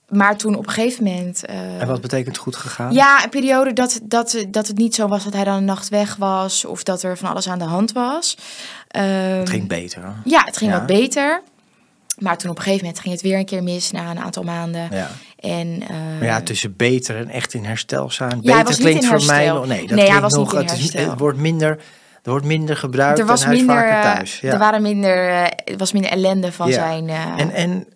[SPEAKER 3] maar toen op een gegeven moment.
[SPEAKER 2] en wat betekent goed gegaan?
[SPEAKER 3] Ja, een periode dat, dat, dat het niet zo was dat hij dan een nacht weg was of dat er van alles aan de hand was.
[SPEAKER 2] het ging beter.
[SPEAKER 3] Ja, het ging wat beter. Maar toen op een gegeven moment ging het weer een keer mis na een aantal maanden.
[SPEAKER 2] Ja.
[SPEAKER 3] En, uh,
[SPEAKER 2] maar ja, tussen beter en echt in herstel zijn. Beter klinkt voor mij. Nee, dat nee, hij was nog, niet in het, het wordt minder. Er wordt minder gebruikt er was en hij minder, is vaker thuis.
[SPEAKER 3] Ja. Er waren minder, uh, was minder ellende van zijn. Uh,
[SPEAKER 2] en, en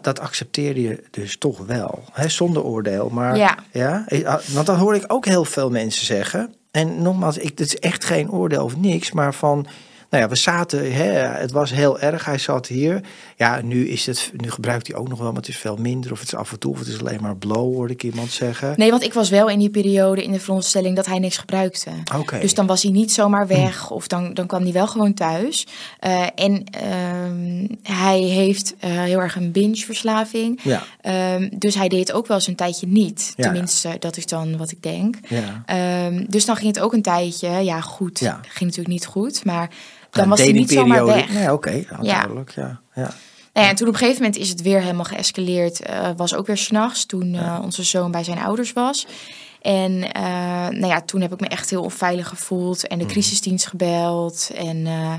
[SPEAKER 2] dat accepteerde je dus toch wel, hè, zonder oordeel. Maar ja. ja, want dat hoor ik ook heel veel mensen zeggen. En nogmaals, ik, het is echt geen oordeel of niks, maar van nou ja, we zaten, hè, het was heel erg. Hij zat hier. Ja, nu, is het, nu gebruikt hij ook nog wel, maar het is veel minder. Of het is af en toe, of het is alleen maar blow, hoorde ik iemand zeggen.
[SPEAKER 3] Nee, want ik was wel in die periode in de veronderstelling dat hij niks gebruikte.
[SPEAKER 2] Oké.
[SPEAKER 3] Dus dan was hij niet zomaar weg, of dan, dan kwam hij wel gewoon thuis. Uh, en uh, hij heeft uh, heel erg een binge-verslaving.
[SPEAKER 2] Ja.
[SPEAKER 3] Um, dus hij deed ook wel eens een tijdje niet. Ja. Tenminste, dat is dan wat ik denk.
[SPEAKER 2] Ja.
[SPEAKER 3] Um, dus dan ging het ook een tijdje, ja goed,
[SPEAKER 2] ja.
[SPEAKER 3] ging natuurlijk niet goed, maar dan was hij niet zomaar weg.
[SPEAKER 2] Nee, oké, okay. ja. duidelijk, ja. ja.
[SPEAKER 3] Nou ja, en toen op een gegeven moment is het weer helemaal geëscaleerd. Uh, was ook weer s'nachts toen uh, onze zoon bij zijn ouders was. En uh, nou ja, toen heb ik me echt heel onveilig gevoeld en de mhm. crisisdienst gebeld. En uh,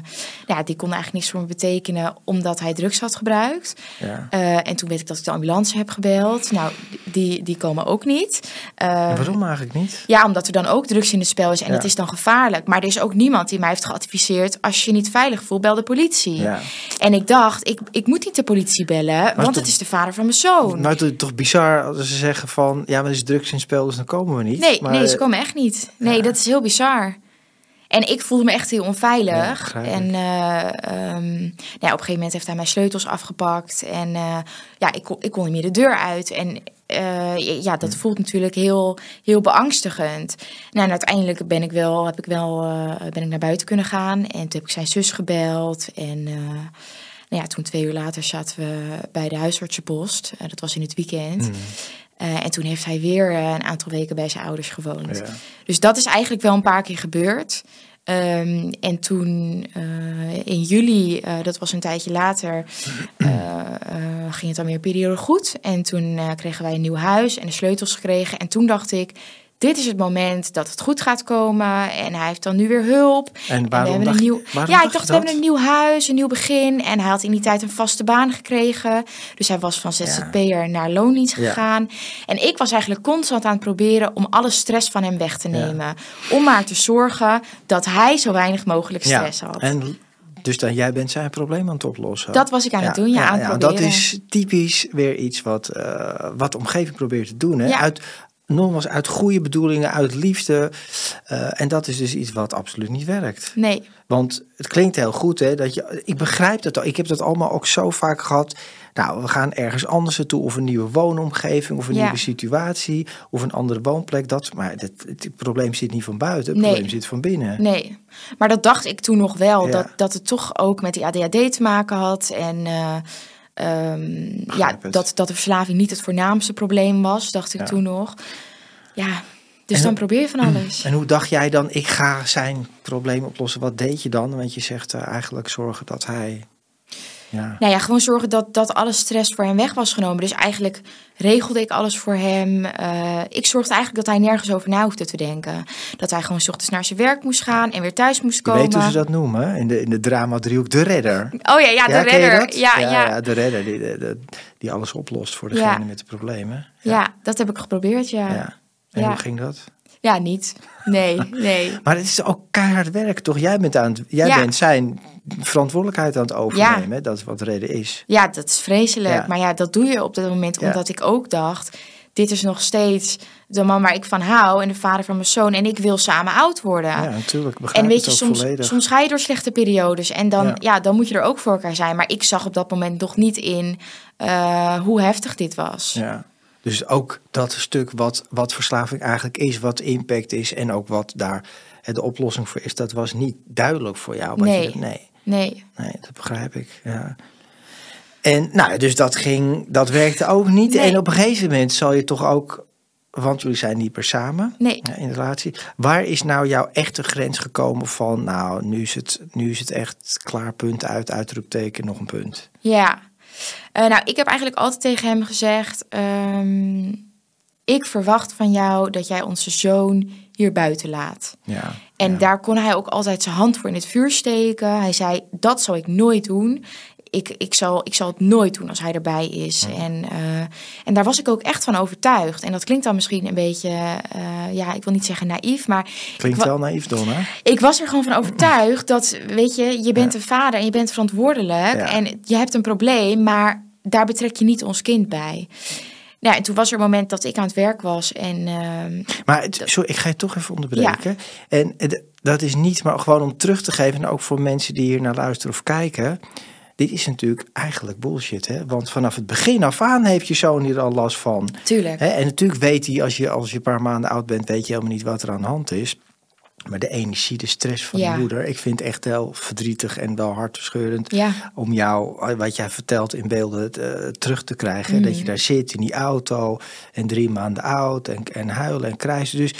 [SPEAKER 3] ja, die kon eigenlijk niks voor me betekenen omdat hij drugs had gebruikt.
[SPEAKER 2] Ja.
[SPEAKER 3] Uh, en toen weet ik dat ik de ambulance heb gebeld. Nou, die, die komen ook niet.
[SPEAKER 2] waarom eigenlijk niet?
[SPEAKER 3] Ja, omdat er dan ook drugs in het spel is en ja. dat is dan gevaarlijk. Maar er is ook niemand die mij heeft geadviseerd... als je je niet veilig voelt, bel de politie.
[SPEAKER 2] Ja.
[SPEAKER 3] En ik dacht, ik, ik moet niet de politie bellen, maar want het is de vader van mijn zoon.
[SPEAKER 2] Maar het is toch bizar als ze zeggen van... ja, maar er is drugs in het spel, dus dan komen we niet.
[SPEAKER 3] Nee, nee, ze komen echt niet. Nee, dat is heel bizar. En ik voelde me echt heel onveilig. en uh, um, ja, op een gegeven moment heeft hij mijn sleutels afgepakt. En uh, ja, ik kon, ik kon niet meer de deur uit. En uh, ja, dat voelt natuurlijk heel, heel beangstigend. Nou, en uiteindelijk ben ik wel, heb ik wel ben ik naar buiten kunnen gaan. En toen heb ik zijn zus gebeld. En nou ja, toen twee uur later zaten we bij de huisartsenpost. dat was in het weekend. Mm. Uh, en toen heeft hij weer uh, een aantal weken bij zijn ouders gewoond.
[SPEAKER 2] Ja.
[SPEAKER 3] Dus dat is eigenlijk wel een paar keer gebeurd. Um, en toen uh, in juli, dat was een tijdje later, ging het dan weer periode goed. En toen kregen wij een nieuw huis en de sleutels gekregen. En toen dacht ik, dit is het moment dat het goed gaat komen. En hij heeft dan nu weer hulp.
[SPEAKER 2] En waarom
[SPEAKER 3] en we
[SPEAKER 2] hebben
[SPEAKER 3] een nieuw, Ja, ik dacht, we hebben een nieuw huis, een nieuw begin. En hij had in die tijd een vaste baan gekregen. Dus hij was van ZZP'er ja. naar loondienst gegaan. Ja. En ik was eigenlijk constant aan het proberen om alle stress van hem weg te nemen. Ja. Om maar te zorgen dat hij zo weinig mogelijk stress had.
[SPEAKER 2] En dus dan jij bent zijn probleem aan het oplossen.
[SPEAKER 3] Dat was ik aan het doen, ja, aan het proberen.
[SPEAKER 2] Dat is typisch weer iets wat, uh, wat de omgeving probeert te doen. Hè? Uit, nogmaals uit goede bedoelingen, uit liefde. Uh, en dat is dus iets wat absoluut niet werkt.
[SPEAKER 3] Nee.
[SPEAKER 2] Want het klinkt heel goed, hè? Dat je, ik begrijp dat al. Ik heb dat allemaal ook zo vaak gehad. Nou, we gaan ergens anders naartoe, of een nieuwe woonomgeving, of een ja. nieuwe situatie, of een andere woonplek. Dat, maar het, het probleem zit niet van buiten, het
[SPEAKER 3] nee.
[SPEAKER 2] probleem zit van binnen.
[SPEAKER 3] Nee, maar dat dacht ik toen nog wel, ja. dat, dat het toch ook met die ADHD te maken had. En uh, Um, ja, dat, dat de verslaving niet het voornaamste probleem was, dacht ik ja. toen nog. Ja, dus en, dan probeer je van alles.
[SPEAKER 2] En hoe dacht jij dan, ik ga zijn probleem oplossen? Wat deed je dan? Want je zegt uh, eigenlijk zorgen dat hij... Ja.
[SPEAKER 3] Nou ja, gewoon zorgen dat, dat alle stress voor hem weg was genomen. Dus eigenlijk regelde ik alles voor hem. Uh, ik zorgde eigenlijk dat hij nergens over na hoefde te denken. Dat hij gewoon ochtends naar zijn werk moest gaan en weer thuis moest komen.
[SPEAKER 2] Je weet hoe ze dat noemen in de, in de drama-driehoek, de redder.
[SPEAKER 3] Oh ja, ja de
[SPEAKER 2] ja,
[SPEAKER 3] redder.
[SPEAKER 2] Ja,
[SPEAKER 3] ja,
[SPEAKER 2] ja, ja. de redder die, die, die alles oplost voor degene met de problemen.
[SPEAKER 3] Ja. dat heb ik geprobeerd, ja.
[SPEAKER 2] En hoe ging dat?
[SPEAKER 3] Ja, niet. Nee, nee.
[SPEAKER 2] maar het is ook keihard werk, toch? Jij bent, aan het, jij bent zijn verantwoordelijkheid aan het overnemen. Ja. Dat is wat reden is.
[SPEAKER 3] Ja, dat is vreselijk. Ja. Maar ja, dat doe je op dat moment omdat ik ook dacht... dit is nog steeds de man waar ik van hou... en de vader van mijn zoon. En ik wil samen oud worden.
[SPEAKER 2] Ja, natuurlijk. Begrijp
[SPEAKER 3] en weet je,
[SPEAKER 2] soms,
[SPEAKER 3] volledig. soms ga je door slechte periodes. En dan, ja. dan moet je er ook voor elkaar zijn. Maar ik zag op dat moment nog niet in uh, hoe heftig dit was.
[SPEAKER 2] Ja. Dus ook dat stuk wat, wat verslaving eigenlijk is, wat impact is en ook wat daar de oplossing voor is, dat was niet duidelijk voor jou.
[SPEAKER 3] Nee.
[SPEAKER 2] Je, nee.
[SPEAKER 3] nee.
[SPEAKER 2] Nee, dat begrijp ik. Ja. En nou, dus dat ging, dat werkte ook niet.
[SPEAKER 3] Nee.
[SPEAKER 2] En op een gegeven moment zal je toch ook, want jullie zijn niet meer samen
[SPEAKER 3] nee.
[SPEAKER 2] in de relatie. Waar is nou jouw echte grens gekomen van, nou, nu is het, nu is het echt klaar, punt uit, uitroepteken, nog een punt?
[SPEAKER 3] Ja, Eh, nou, ik heb eigenlijk altijd tegen hem gezegd: ehm, Ik verwacht van jou dat jij onze zoon hier buiten laat.
[SPEAKER 2] Ja,
[SPEAKER 3] En
[SPEAKER 2] ja.
[SPEAKER 3] daar kon hij ook altijd zijn hand voor in het vuur steken. Hij zei: Dat zal ik nooit doen. Ik, ik, zal, ik zal het nooit doen als hij erbij is. En, eh, en daar was ik ook echt van overtuigd. En dat klinkt dan misschien een beetje, eh, ja, ik wil niet zeggen naïef, maar
[SPEAKER 2] Klinkt wel naïef, Donna.
[SPEAKER 3] ik was er gewoon van overtuigd dat, weet je, je bent een vader en je bent verantwoordelijk.
[SPEAKER 2] Ja.
[SPEAKER 3] En je hebt een probleem, maar daar betrek je niet ons kind bij. Nou, en toen was er een moment dat ik aan het werk was en ehm,
[SPEAKER 2] Maar sorry, ik ga je toch even onderbreken. En dat is niet, maar gewoon om terug te geven, en ook voor mensen die hier naar luisteren of kijken. Dit is natuurlijk eigenlijk bullshit, hè? Want vanaf het begin af aan heeft je zoon hier al last van.
[SPEAKER 3] tuurlijk.
[SPEAKER 2] Hè? En natuurlijk weet hij, als je, als je een paar maanden oud bent, weet je helemaal niet wat er aan de hand is. Maar de energie, de stress van
[SPEAKER 3] Ja.
[SPEAKER 2] de moeder, ik vind het echt heel verdrietig en wel hartverscheurend.
[SPEAKER 3] Ja.
[SPEAKER 2] Om jou, wat jij vertelt in beelden, eh, terug te krijgen. Dat je daar zit in die auto en drie maanden oud en, en huilen en krijsen. Dus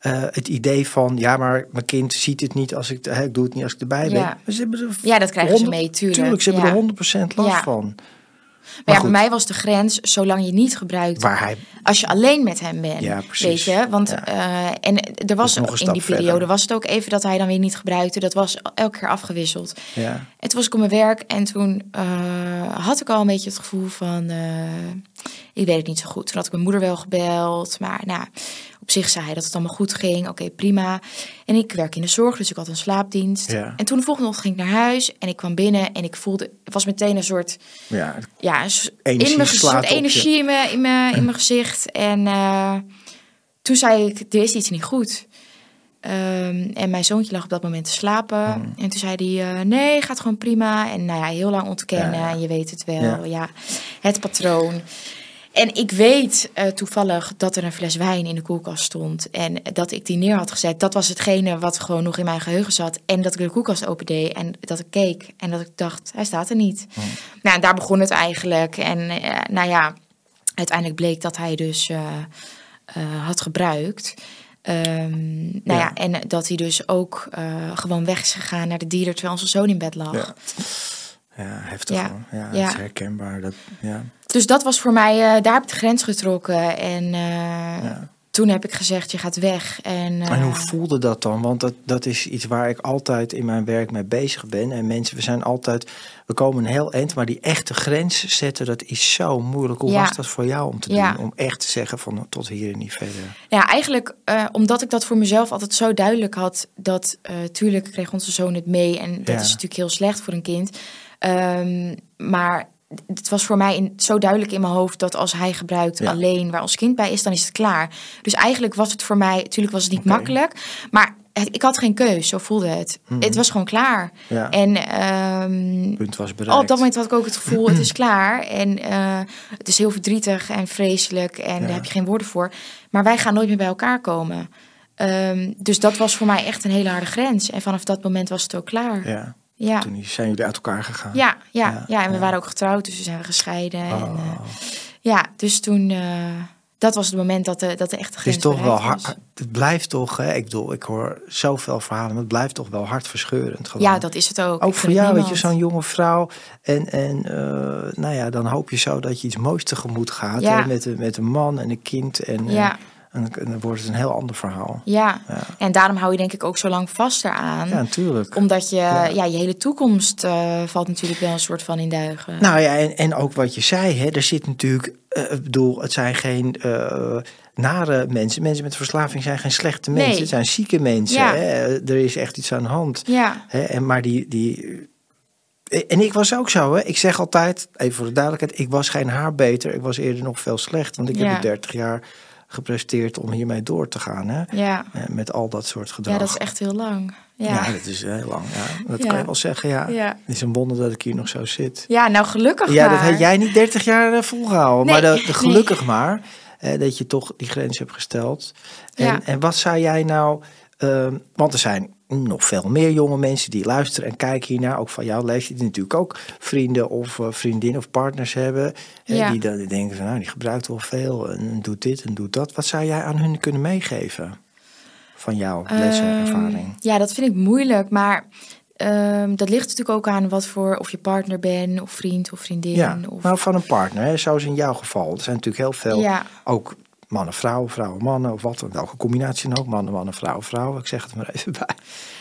[SPEAKER 2] eh, het idee van, ja, maar mijn kind ziet het niet als ik, hè, ik doe het niet als ik erbij ben.
[SPEAKER 3] Ja.
[SPEAKER 2] Maar ze hebben er
[SPEAKER 3] Ja, dat krijgen ze
[SPEAKER 2] 100
[SPEAKER 3] mee, tuurlijk.
[SPEAKER 2] Tuurlijk, ze hebben
[SPEAKER 3] Ja.
[SPEAKER 2] er 100% last
[SPEAKER 3] Ja.
[SPEAKER 2] van.
[SPEAKER 3] Maar, ja,
[SPEAKER 2] goed.
[SPEAKER 3] voor mij was de grens, zolang je niet gebruikt,
[SPEAKER 2] Waar hij,
[SPEAKER 3] als je alleen met hem bent.
[SPEAKER 2] Ja, precies.
[SPEAKER 3] Weet je, want
[SPEAKER 2] Ja.
[SPEAKER 3] eh, en er was in die periode
[SPEAKER 2] verder.
[SPEAKER 3] was het ook even dat hij dan weer niet gebruikte. Dat was elke keer afgewisseld.
[SPEAKER 2] ja,
[SPEAKER 3] En toen was ik op mijn werk en toen eh, had ik al een beetje het gevoel van, ik weet het niet zo goed. Toen had ik mijn moeder wel gebeld, maar nou, op zich zei hij dat het allemaal goed ging. Oké, prima. En ik werk in de zorg, dus ik had een slaapdienst.
[SPEAKER 2] Ja.
[SPEAKER 3] En toen de volgende ochtend ging ik naar huis en ik kwam binnen en ik voelde, het was meteen een soort,
[SPEAKER 2] ja,
[SPEAKER 3] ja, een
[SPEAKER 2] Energie
[SPEAKER 3] in mijn, soort energie in mijn, in mijn, in mijn gezicht. En eh, toen zei ik, er is iets niet goed. Ehm, en mijn zoontje lag op dat moment te slapen.
[SPEAKER 2] Hmm.
[SPEAKER 3] En toen zei hij, eh, nee, gaat gewoon prima. En nou ja, heel lang ontkennen.
[SPEAKER 2] Ja.
[SPEAKER 3] En je weet het wel.
[SPEAKER 2] Ja.
[SPEAKER 3] Ja. het patroon. En ik weet eh, toevallig dat er een fles wijn in de koelkast stond. En dat ik die neer had gezet. Dat was hetgene wat gewoon nog in mijn geheugen zat. En dat ik de koelkast opende en dat ik keek. En dat ik dacht, hij staat er niet. Nou, en daar begon het eigenlijk. En eh, nou ja, uiteindelijk bleek dat hij dus eh, had gebruikt. Ehm, nou ja.
[SPEAKER 2] Ja.
[SPEAKER 3] en dat hij dus ook gewoon weg is gegaan naar de dealer terwijl onze zoon in bed lag.
[SPEAKER 2] Ja. Ja, heftig
[SPEAKER 3] Ja.
[SPEAKER 2] Ja,
[SPEAKER 3] Ja.
[SPEAKER 2] dat is herkenbaar. Dat, ja.
[SPEAKER 3] Dus dat was voor mij, eh, daar heb ik de grens getrokken. En eh, toen heb ik gezegd, je gaat weg. En,
[SPEAKER 2] En hoe
[SPEAKER 3] eh,
[SPEAKER 2] voelde dat dan? Want dat, dat is iets waar ik altijd in mijn werk mee bezig ben. En mensen, we zijn altijd, we komen een heel eind, maar die echte grens zetten, dat is zo moeilijk. Hoe
[SPEAKER 3] Ja.
[SPEAKER 2] was dat voor jou om te doen? Om echt te zeggen van tot hier en niet verder.
[SPEAKER 3] Ja, eigenlijk eh, omdat ik dat voor mezelf altijd zo duidelijk had. Dat eh tuurlijk kreeg onze zoon het mee. En dat
[SPEAKER 2] Ja.
[SPEAKER 3] is natuurlijk heel slecht voor een kind. Ehm, maar het was voor mij in, zo duidelijk in mijn hoofd dat als hij gebruikt
[SPEAKER 2] Ja.
[SPEAKER 3] alleen waar ons kind bij is, dan is het klaar. Dus eigenlijk was het voor mij, natuurlijk was het niet makkelijk. Maar het- ik had geen keus, zo voelde het.
[SPEAKER 2] Mhm.
[SPEAKER 3] Het was gewoon klaar.
[SPEAKER 2] Ja.
[SPEAKER 3] En ehm,
[SPEAKER 2] Punt was bereikt.
[SPEAKER 3] op dat moment had ik ook het gevoel, het is klaar. En eh, het is heel verdrietig en vreselijk. En
[SPEAKER 2] Ja.
[SPEAKER 3] daar heb je geen woorden voor. Maar wij gaan nooit meer bij elkaar komen. Ehm, dus dat was voor mij echt een hele harde grens. En vanaf dat moment was het ook klaar. Ja,
[SPEAKER 2] Ja, toen zijn jullie uit elkaar gegaan.
[SPEAKER 3] ja,
[SPEAKER 2] Ja,
[SPEAKER 3] ja. en we waren ook getrouwd, dus we zijn gescheiden. En,
[SPEAKER 2] Oh.
[SPEAKER 3] eh, ja, dus toen, eh, dat was het moment dat de, dat de echte
[SPEAKER 2] Het
[SPEAKER 3] grens
[SPEAKER 2] is toch wel hard. Het blijft toch, hè? ik bedoel, ik hoor zoveel verhalen, maar het blijft toch wel hartverscheurend. Gewoon.
[SPEAKER 3] Ja, dat is het ook.
[SPEAKER 2] Ook
[SPEAKER 3] Ik
[SPEAKER 2] voor jou, weet je, zo'n jonge vrouw. En, en eh, nou ja, dan hoop je zo dat je iets moois tegemoet gaat.
[SPEAKER 3] Ja.
[SPEAKER 2] Hè? Met, een- met een man en een kind. En,
[SPEAKER 3] Ja.
[SPEAKER 2] en, en dan wordt het een heel ander verhaal.
[SPEAKER 3] Ja.
[SPEAKER 2] Ja.
[SPEAKER 3] en daarom hou je denk ik ook zo lang vast eraan.
[SPEAKER 2] Ja, natuurlijk.
[SPEAKER 3] Omdat je, ja. je hele toekomst eh, valt natuurlijk wel een soort van in duigen.
[SPEAKER 2] Nou ja, en, en ook wat je zei, hè, er zit natuurlijk, eh, ik bedoel, het zijn geen eh, nare mensen. Mensen met verslaving zijn geen slechte mensen.
[SPEAKER 3] Nee.
[SPEAKER 2] Het zijn zieke mensen.
[SPEAKER 3] Ja.
[SPEAKER 2] Hè? Er is echt iets aan de hand.
[SPEAKER 3] ja,
[SPEAKER 2] Hè? En, maar die, die. En ik was ook zo, hè. Ik zeg altijd, even voor de duidelijkheid, ik was geen haar beter. Ik was eerder nog veel slecht. Want ik
[SPEAKER 3] Ja.
[SPEAKER 2] heb in 30 jaar gepresteerd om hiermee door te gaan. Hè?
[SPEAKER 3] ja.
[SPEAKER 2] Eh, Met al dat soort gedrag.
[SPEAKER 3] ja, dat is echt heel lang.
[SPEAKER 2] Ja,
[SPEAKER 3] Ja,
[SPEAKER 2] dat is heel lang. Ja. Dat
[SPEAKER 3] Ja.
[SPEAKER 2] kan je wel zeggen, ja. Het is een wonder dat ik hier nog zo zit.
[SPEAKER 3] ja nou gelukkig
[SPEAKER 2] Ja, dat heb jij niet 30 jaar eh, volgehouden.
[SPEAKER 3] Nee,
[SPEAKER 2] maar de, de
[SPEAKER 3] nee.
[SPEAKER 2] gelukkig maar eh, dat je toch die grens hebt gesteld. En,
[SPEAKER 3] Ja.
[SPEAKER 2] en wat zou jij nou... ehm, want er zijn nog veel meer jonge mensen die luisteren en kijken hiernaar. Ook van jouw leeftijd die natuurlijk ook vrienden of uh, vriendinnen of partners hebben. eh,
[SPEAKER 3] Ja.
[SPEAKER 2] Die dan denken van nou, die gebruikt wel veel en doet dit en doet dat. Wat zou jij aan hun kunnen meegeven? Van jouw en
[SPEAKER 3] Ehm. Ja, dat vind ik moeilijk. Maar ehm, dat ligt natuurlijk ook aan wat voor, of je partner bent, of vriend of vriendin.
[SPEAKER 2] Ja,
[SPEAKER 3] of,
[SPEAKER 2] nou van een partner, hè, zoals in jouw geval. Er zijn natuurlijk heel veel,
[SPEAKER 3] Ja.
[SPEAKER 2] ook mannen, vrouwen, vrouwen, mannen, of wat, welke combinatie dan ook, mannen, mannen, vrouwen, vrouwen. Ik zeg het maar even bij.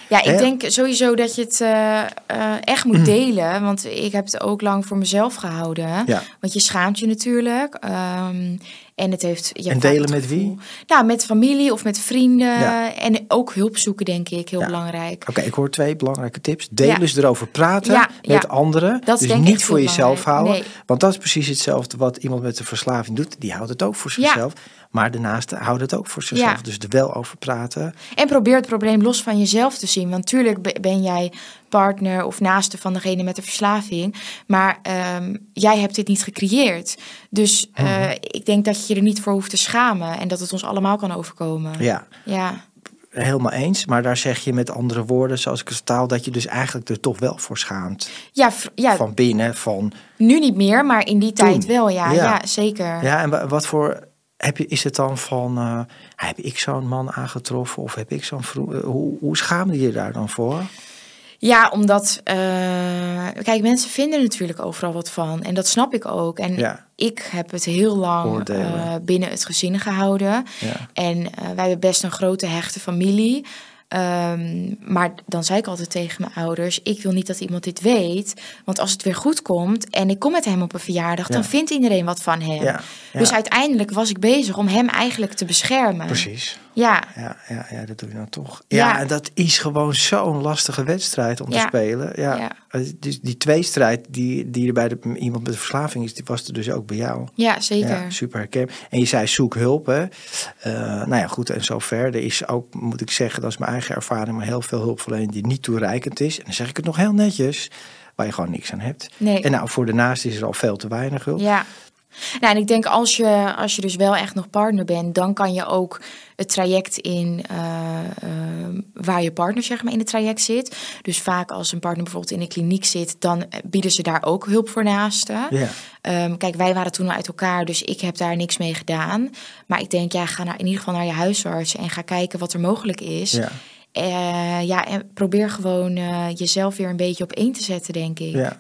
[SPEAKER 3] Ja, ik denk sowieso dat je het eh, eh, echt moet delen. Want ik heb het ook lang voor mezelf gehouden.
[SPEAKER 2] Ja.
[SPEAKER 3] Want je schaamt je natuurlijk. ehm, en het heeft. Je
[SPEAKER 2] En delen met wie?
[SPEAKER 3] Nou, met familie of met vrienden.
[SPEAKER 2] Ja.
[SPEAKER 3] En ook hulp zoeken, denk ik, heel
[SPEAKER 2] Ja.
[SPEAKER 3] belangrijk.
[SPEAKER 2] Oké, ik hoor twee belangrijke tips. Delen
[SPEAKER 3] Ja.
[SPEAKER 2] is erover praten met anderen.
[SPEAKER 3] Dat
[SPEAKER 2] dus niet voor jezelf
[SPEAKER 3] belangrijk.
[SPEAKER 2] houden.
[SPEAKER 3] Nee.
[SPEAKER 2] Want dat is precies hetzelfde wat iemand met een verslaving doet. Die houdt het ook voor
[SPEAKER 3] Ja.
[SPEAKER 2] zichzelf. Maar de naaste houdt het ook voor zichzelf.
[SPEAKER 3] Ja.
[SPEAKER 2] Dus er wel over praten.
[SPEAKER 3] En probeer het probleem los van jezelf te zien. Want tuurlijk be- ben jij partner of naaste van degene met de verslaving. Maar ehm, jij hebt dit niet gecreëerd. Dus eh,
[SPEAKER 2] Mhm.
[SPEAKER 3] ik denk dat je je er niet voor hoeft te schamen. En dat het ons allemaal kan overkomen.
[SPEAKER 2] Ja,
[SPEAKER 3] Ja.
[SPEAKER 2] helemaal eens. Maar daar zeg je met andere woorden, zoals ik het vertaal, dat je dus eigenlijk er toch wel voor schaamt.
[SPEAKER 3] Ja, ja
[SPEAKER 2] Van binnen, van...
[SPEAKER 3] nu niet meer, maar in die tijd wel. Ja,
[SPEAKER 2] Ja.
[SPEAKER 3] ja. zeker.
[SPEAKER 2] Ja, en wa- wat voor... Heb je, is het dan van, eh, heb ik zo'n man aangetroffen of heb ik zo'n vrouw? eh, Hoe, hoe schaamde je daar dan voor?
[SPEAKER 3] Ja, omdat, eh, kijk, mensen vinden natuurlijk overal wat van. En dat snap ik ook. En
[SPEAKER 2] Ja.
[SPEAKER 3] ik heb het heel lang binnen het gezin gehouden.
[SPEAKER 2] Ja.
[SPEAKER 3] En wij hebben best een grote hechte familie. Ehm, maar dan zei ik altijd tegen mijn ouders: ik wil niet dat iemand dit weet. Want als het weer goed komt en ik kom met hem op een verjaardag,
[SPEAKER 2] Ja.
[SPEAKER 3] dan vindt iedereen wat van hem.
[SPEAKER 2] Ja, ja.
[SPEAKER 3] Dus uiteindelijk was ik bezig om hem eigenlijk te beschermen.
[SPEAKER 2] Precies.
[SPEAKER 3] Ja,
[SPEAKER 2] Ja, ja, ja, dat doe je dan toch. Ja,
[SPEAKER 3] Ja.
[SPEAKER 2] en dat is gewoon zo'n lastige wedstrijd om te spelen. Ja. Eh, Dus die tweestrijd die, die er bij de, iemand met een verslaving is, die was er dus ook bij jou.
[SPEAKER 3] ja zeker.
[SPEAKER 2] Ja, super herkenbaar. En je zei zoek hulp, hè. Eh, nou ja, goed, en zo verder. Er is ook, moet ik zeggen, dat is mijn eigen ervaring, maar heel veel hulpverlening die niet toereikend is. En dan zeg ik het nog heel netjes, waar je gewoon niks aan hebt.
[SPEAKER 3] Nee.
[SPEAKER 2] En nou, voor de naast is er al veel te weinig hulp.
[SPEAKER 3] Ja. Nou, en ik denk als je, als je dus wel echt nog partner bent, dan kan je ook het traject in eh, eh, waar je partner zeg maar in het traject zit. Dus vaak als een partner bijvoorbeeld in een kliniek zit, dan bieden ze daar ook hulp voor naasten.
[SPEAKER 2] Ja.
[SPEAKER 3] Ehm, kijk, wij waren toen al uit elkaar, dus ik heb daar niks mee gedaan. Maar ik denk, ja, ga naar, in ieder geval naar je huisarts en ga kijken wat er mogelijk is.
[SPEAKER 2] Ja.
[SPEAKER 3] Eh, ja, en probeer gewoon eh, jezelf weer een beetje op één te zetten, denk ik.
[SPEAKER 2] ja.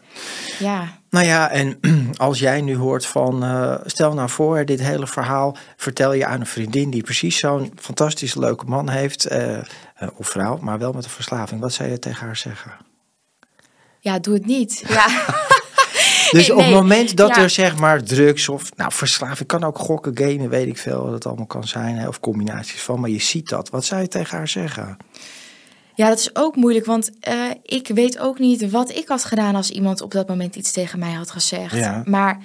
[SPEAKER 3] ja.
[SPEAKER 2] Nou ja, en als jij nu hoort van, eh, stel nou voor, dit hele verhaal vertel je aan een vriendin die precies zo'n fantastisch leuke man heeft, of vrouw, maar wel met een verslaving. Wat zou je tegen haar zeggen?
[SPEAKER 3] Ja, doe het niet. Ja.
[SPEAKER 2] Dus
[SPEAKER 3] Nee,
[SPEAKER 2] op het moment dat
[SPEAKER 3] ja.
[SPEAKER 2] er zeg maar drugs of nou verslaving kan ook gokken, gamen, weet ik veel wat het allemaal kan zijn, hè, of combinaties van, maar je ziet dat. Wat zou je tegen haar zeggen?
[SPEAKER 3] Ja, dat is ook moeilijk, want eh, ik weet ook niet wat ik had gedaan als iemand op dat moment iets tegen mij had gezegd.
[SPEAKER 2] Ja.
[SPEAKER 3] Maar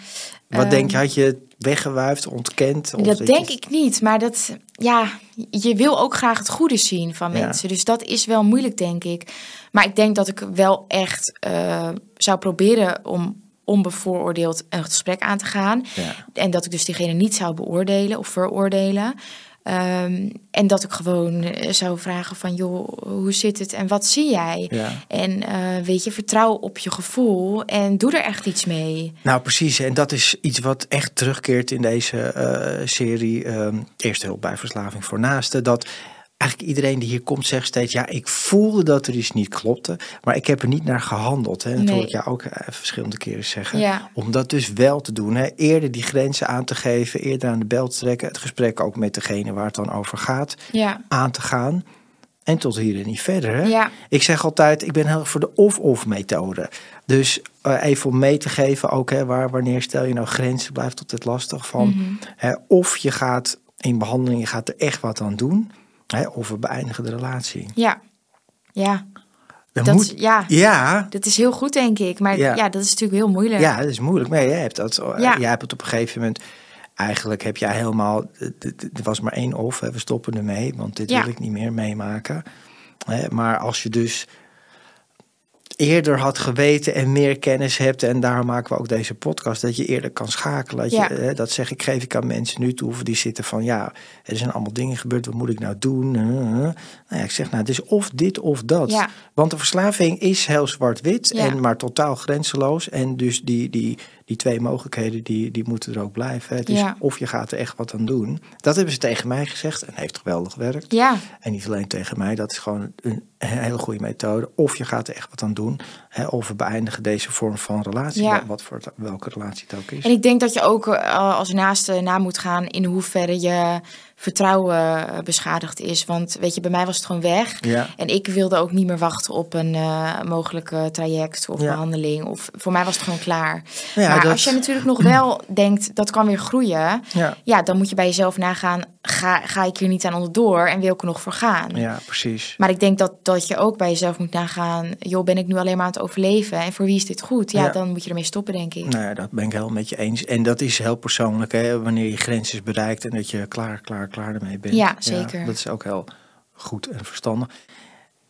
[SPEAKER 2] Wat
[SPEAKER 3] Ehm,
[SPEAKER 2] denk je, had je het weggewuifd, ontkend? Of
[SPEAKER 3] dat
[SPEAKER 2] je-
[SPEAKER 3] denk ik niet. Maar dat, ja, je wil ook graag het goede zien van
[SPEAKER 2] Ja.
[SPEAKER 3] mensen. Dus dat is wel moeilijk, denk ik. Maar ik denk dat ik wel echt eh, zou proberen om onbevooroordeeld een gesprek aan te gaan.
[SPEAKER 2] Ja.
[SPEAKER 3] En dat ik dus diegene niet zou beoordelen of veroordelen. Ehm, en dat ik gewoon eh, zou vragen van, joh, hoe zit het en wat zie jij?
[SPEAKER 2] Ja.
[SPEAKER 3] En eh, weet je, vertrouw op je gevoel en doe er echt iets mee.
[SPEAKER 2] Nou, precies. En dat is iets wat echt terugkeert in deze eh, serie ehm, Eerste Hulp bij Verslaving voor Naasten. Dat eigenlijk iedereen die hier komt zegt steeds... ja, ik voelde dat er iets niet klopte, maar ik heb er niet naar gehandeld. Hè. Dat
[SPEAKER 3] Nee.
[SPEAKER 2] hoor ik jou ook eh, verschillende keren zeggen.
[SPEAKER 3] Ja.
[SPEAKER 2] Om dat dus wel te doen. Hè. Eerder die grenzen aan te geven, eerder aan de bel te trekken... het gesprek ook met degene waar het dan over gaat,
[SPEAKER 3] Ja,
[SPEAKER 2] aan te gaan... En tot hier en niet verder. Hè?
[SPEAKER 3] Ja.
[SPEAKER 2] Ik zeg altijd, ik ben heel erg voor de of-of methode. Dus eh, even om mee te geven ook, hè, waar, wanneer stel je nou grenzen, blijft altijd lastig van.
[SPEAKER 3] Mhm.
[SPEAKER 2] Hè, of je gaat in behandeling, je gaat er echt wat aan doen. Hè, of we beëindigen de relatie.
[SPEAKER 3] ja, ja.
[SPEAKER 2] Dan
[SPEAKER 3] Dat,
[SPEAKER 2] moet,
[SPEAKER 3] ja,
[SPEAKER 2] ja,
[SPEAKER 3] dat is heel goed, denk ik. Maar
[SPEAKER 2] Ja.
[SPEAKER 3] ja, dat is natuurlijk heel moeilijk.
[SPEAKER 2] ja, dat is moeilijk. Maar jij hebt, dat, eh,
[SPEAKER 3] Ja.
[SPEAKER 2] jij hebt het op een gegeven moment... Eigenlijk heb jij helemaal... Er was maar één of, hè, we stoppen ermee. Want dit wil ik niet meer meemaken. Hè, maar als je dus eerder had geweten en meer kennis hebt. En daarom maken we ook deze podcast. Dat je eerder kan schakelen. Dat,
[SPEAKER 3] Ja.
[SPEAKER 2] je, eh, dat zeg ik, geef ik aan mensen nu toe. Of die zitten van ja, er zijn allemaal dingen gebeurd. Wat moet ik nou doen? Eh, eh. Nou ja, ik zeg nou, het is of dit of dat.
[SPEAKER 3] Ja.
[SPEAKER 2] Want de verslaving is heel zwart-wit. En maar totaal grenzeloos. En dus die, die, die twee mogelijkheden die, die moeten er ook blijven. Het is
[SPEAKER 3] Ja.
[SPEAKER 2] of je gaat er echt wat aan doen. Dat hebben ze tegen mij gezegd. En heeft geweldig gewerkt.
[SPEAKER 3] Ja,
[SPEAKER 2] En niet alleen tegen mij, dat is gewoon een hele goede methode. Of je gaat er echt wat aan doen. Hè, of we beëindigen deze vorm van relatie.
[SPEAKER 3] Ja.
[SPEAKER 2] Wat voor welke relatie het ook is.
[SPEAKER 3] en ik denk dat je ook eh, als naaste na moet gaan in hoeverre je vertrouwen eh, beschadigd is. Want weet je, bij mij was het gewoon weg.
[SPEAKER 2] Ja.
[SPEAKER 3] En ik wilde ook niet meer wachten op een eh, mogelijke traject of
[SPEAKER 2] Ja.
[SPEAKER 3] behandeling. Of voor mij was het gewoon klaar.
[SPEAKER 2] Ja,
[SPEAKER 3] maar
[SPEAKER 2] dat-
[SPEAKER 3] als je natuurlijk nog wel denkt dat kan weer groeien,
[SPEAKER 2] Ja.
[SPEAKER 3] dan moet je bij jezelf nagaan: ga, ga ik hier niet aan onderdoor en wil ik er nog voor gaan?
[SPEAKER 2] ja, precies.
[SPEAKER 3] Maar ik denk dat, dat je ook bij jezelf moet nagaan: joh, ben ik nu alleen maar aan het overleven en voor wie is dit goed? Ja,
[SPEAKER 2] Ja.
[SPEAKER 3] dan moet je ermee stoppen, denk ik.
[SPEAKER 2] Nou ja, dat ben ik helemaal met je eens. En dat is heel persoonlijk, hè, wanneer je grens is bereikt en dat je klaar, klaar, klaar ermee bent.
[SPEAKER 3] Ja, zeker.
[SPEAKER 2] dat is ook heel goed en verstandig.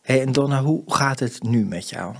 [SPEAKER 2] Hey, en Donna, hoe gaat het nu met jou?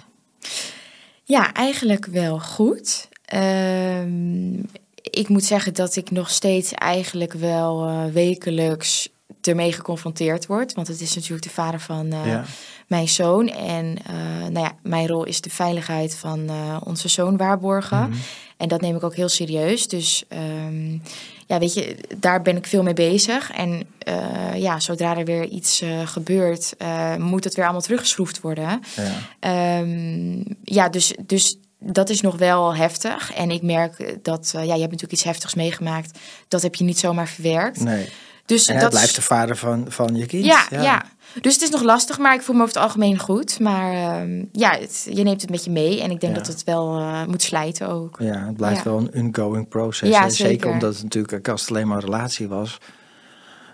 [SPEAKER 3] Ja, eigenlijk wel goed. Ehm, ik moet zeggen dat ik nog steeds eigenlijk wel eh, wekelijks ermee geconfronteerd word. Want het is natuurlijk de vader van eh,
[SPEAKER 2] Ja.
[SPEAKER 3] mijn zoon. En eh, nou ja, mijn rol is de veiligheid van onze zoon waarborgen.
[SPEAKER 2] Mhm.
[SPEAKER 3] En dat neem ik ook heel serieus. Dus ehm, ja, weet je, daar ben ik veel mee bezig. En eh, ja, zodra er weer iets eh, gebeurt, eh, moet het weer allemaal teruggeschroefd worden.
[SPEAKER 2] Ja.
[SPEAKER 3] Ehm, ja, dus, dus dat is nog wel heftig. En ik merk dat, ja, je hebt natuurlijk iets heftigs meegemaakt. Dat heb je niet zomaar verwerkt.
[SPEAKER 2] Nee.
[SPEAKER 3] Dus
[SPEAKER 2] En
[SPEAKER 3] dat
[SPEAKER 2] hij blijft de vader van, van je kind.
[SPEAKER 3] ja, ja, Dus het is nog lastig, maar ik voel me over het algemeen goed. Maar ehm, ja, het- je neemt het met je mee. En ik denk
[SPEAKER 2] Ja.
[SPEAKER 3] dat het wel eh, moet slijten ook.
[SPEAKER 2] Ja, het blijft
[SPEAKER 3] Ja.
[SPEAKER 2] wel een ongoing proces.
[SPEAKER 3] Ja,
[SPEAKER 2] hè. zeker.
[SPEAKER 3] zeker.
[SPEAKER 2] omdat het natuurlijk, als het alleen maar een relatie was,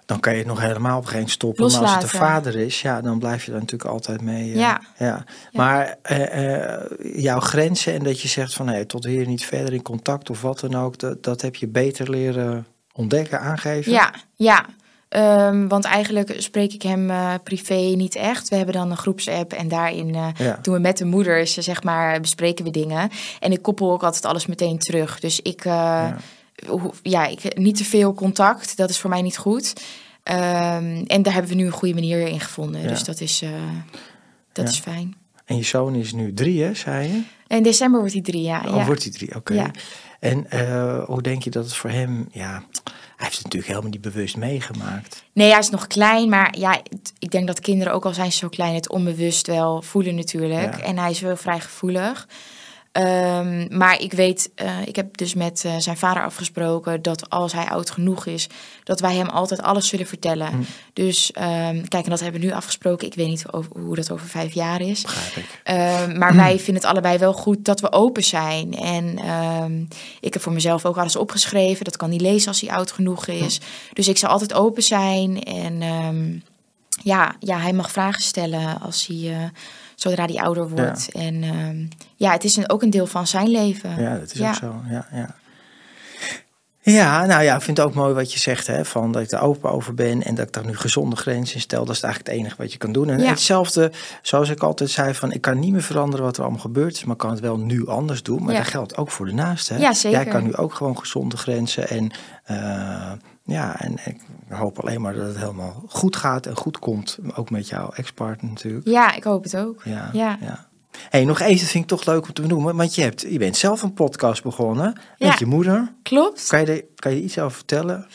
[SPEAKER 2] dan kan je het nog helemaal geen stoppen. Maar als het
[SPEAKER 3] Loslaten.
[SPEAKER 2] de vader is, ja, dan blijf je daar natuurlijk altijd mee. eh,
[SPEAKER 3] Ja.
[SPEAKER 2] ja. Maar eh, jouw grenzen en dat je zegt van nee, tot hier niet verder in contact of wat dan ook, dat, dat heb je beter leren ontdekken, aangeven.
[SPEAKER 3] Ja, ja. Ehm, want eigenlijk spreek ik hem eh, privé niet echt. We hebben dan een groepsapp en daarin eh,
[SPEAKER 2] Ja.
[SPEAKER 3] doen we met de moeders, zeg maar, bespreken we dingen. En ik koppel ook altijd alles meteen terug. Dus ik, eh,
[SPEAKER 2] Ja.
[SPEAKER 3] ja, ik, niet te veel contact, dat is voor mij niet goed. Ehm, en daar hebben we nu een goede manier in gevonden.
[SPEAKER 2] Ja.
[SPEAKER 3] Dus dat is, dat
[SPEAKER 2] Ja.
[SPEAKER 3] is fijn.
[SPEAKER 2] En je zoon is nu drie, hè, zei je?
[SPEAKER 3] In december wordt hij drie jaar.
[SPEAKER 2] Oh,
[SPEAKER 3] ja.
[SPEAKER 2] wordt hij drie? Oké.
[SPEAKER 3] Ja.
[SPEAKER 2] En eh, hoe denk je dat het voor hem, ja, hij heeft het natuurlijk helemaal niet bewust meegemaakt.
[SPEAKER 3] Nee, hij is nog klein, maar ja, ik denk dat kinderen, ook al zijn ze zo klein, het onbewust wel voelen natuurlijk.
[SPEAKER 2] Ja.
[SPEAKER 3] En hij is wel vrij gevoelig. Ehm, maar ik weet, eh, ik heb dus met eh, zijn vader afgesproken dat als hij oud genoeg is, dat wij hem altijd alles zullen vertellen.
[SPEAKER 2] Hm.
[SPEAKER 3] Dus ehm, kijk, en dat hebben we nu afgesproken. Ik weet niet over, hoe dat over vijf jaar is. Ehm, maar wij vinden het allebei wel goed dat we open zijn. En ik heb voor mezelf ook alles opgeschreven. Dat kan hij lezen als hij oud genoeg is. Dus ik zal altijd open zijn. En ja, ja, hij mag vragen stellen als hij, eh, zodra hij ouder wordt. En ehm, ja, het is een, ook een deel van zijn leven.
[SPEAKER 2] Ja, dat is
[SPEAKER 3] Ja.
[SPEAKER 2] ook zo. Ja, ja. Ja, nou ja, ik vind het ook mooi wat je zegt, hè, van dat ik er open over ben en dat ik daar nu gezonde grenzen in stel. Dat is eigenlijk het enige wat je kan doen. En
[SPEAKER 3] Ja.
[SPEAKER 2] hetzelfde, zoals ik altijd zei, van ik kan niet meer veranderen wat er allemaal gebeurd is, maar kan het wel nu anders doen. Maar
[SPEAKER 3] Ja.
[SPEAKER 2] dat geldt ook voor de naaste. Hè?
[SPEAKER 3] Ja, zeker.
[SPEAKER 2] Jij kan nu ook gewoon gezonde grenzen en eh, ja, en ik hoop alleen maar dat het helemaal goed gaat en goed komt, ook met jouw ex-partner natuurlijk.
[SPEAKER 3] Ja, ik hoop het ook.
[SPEAKER 2] Ja,
[SPEAKER 3] Ja.
[SPEAKER 2] ja. Hey, nog even, dat vind ik toch leuk om te benoemen. Want je, hebt, je bent zelf een podcast begonnen met je moeder.
[SPEAKER 3] Klopt.
[SPEAKER 2] Kan je, er, kan je iets over vertellen?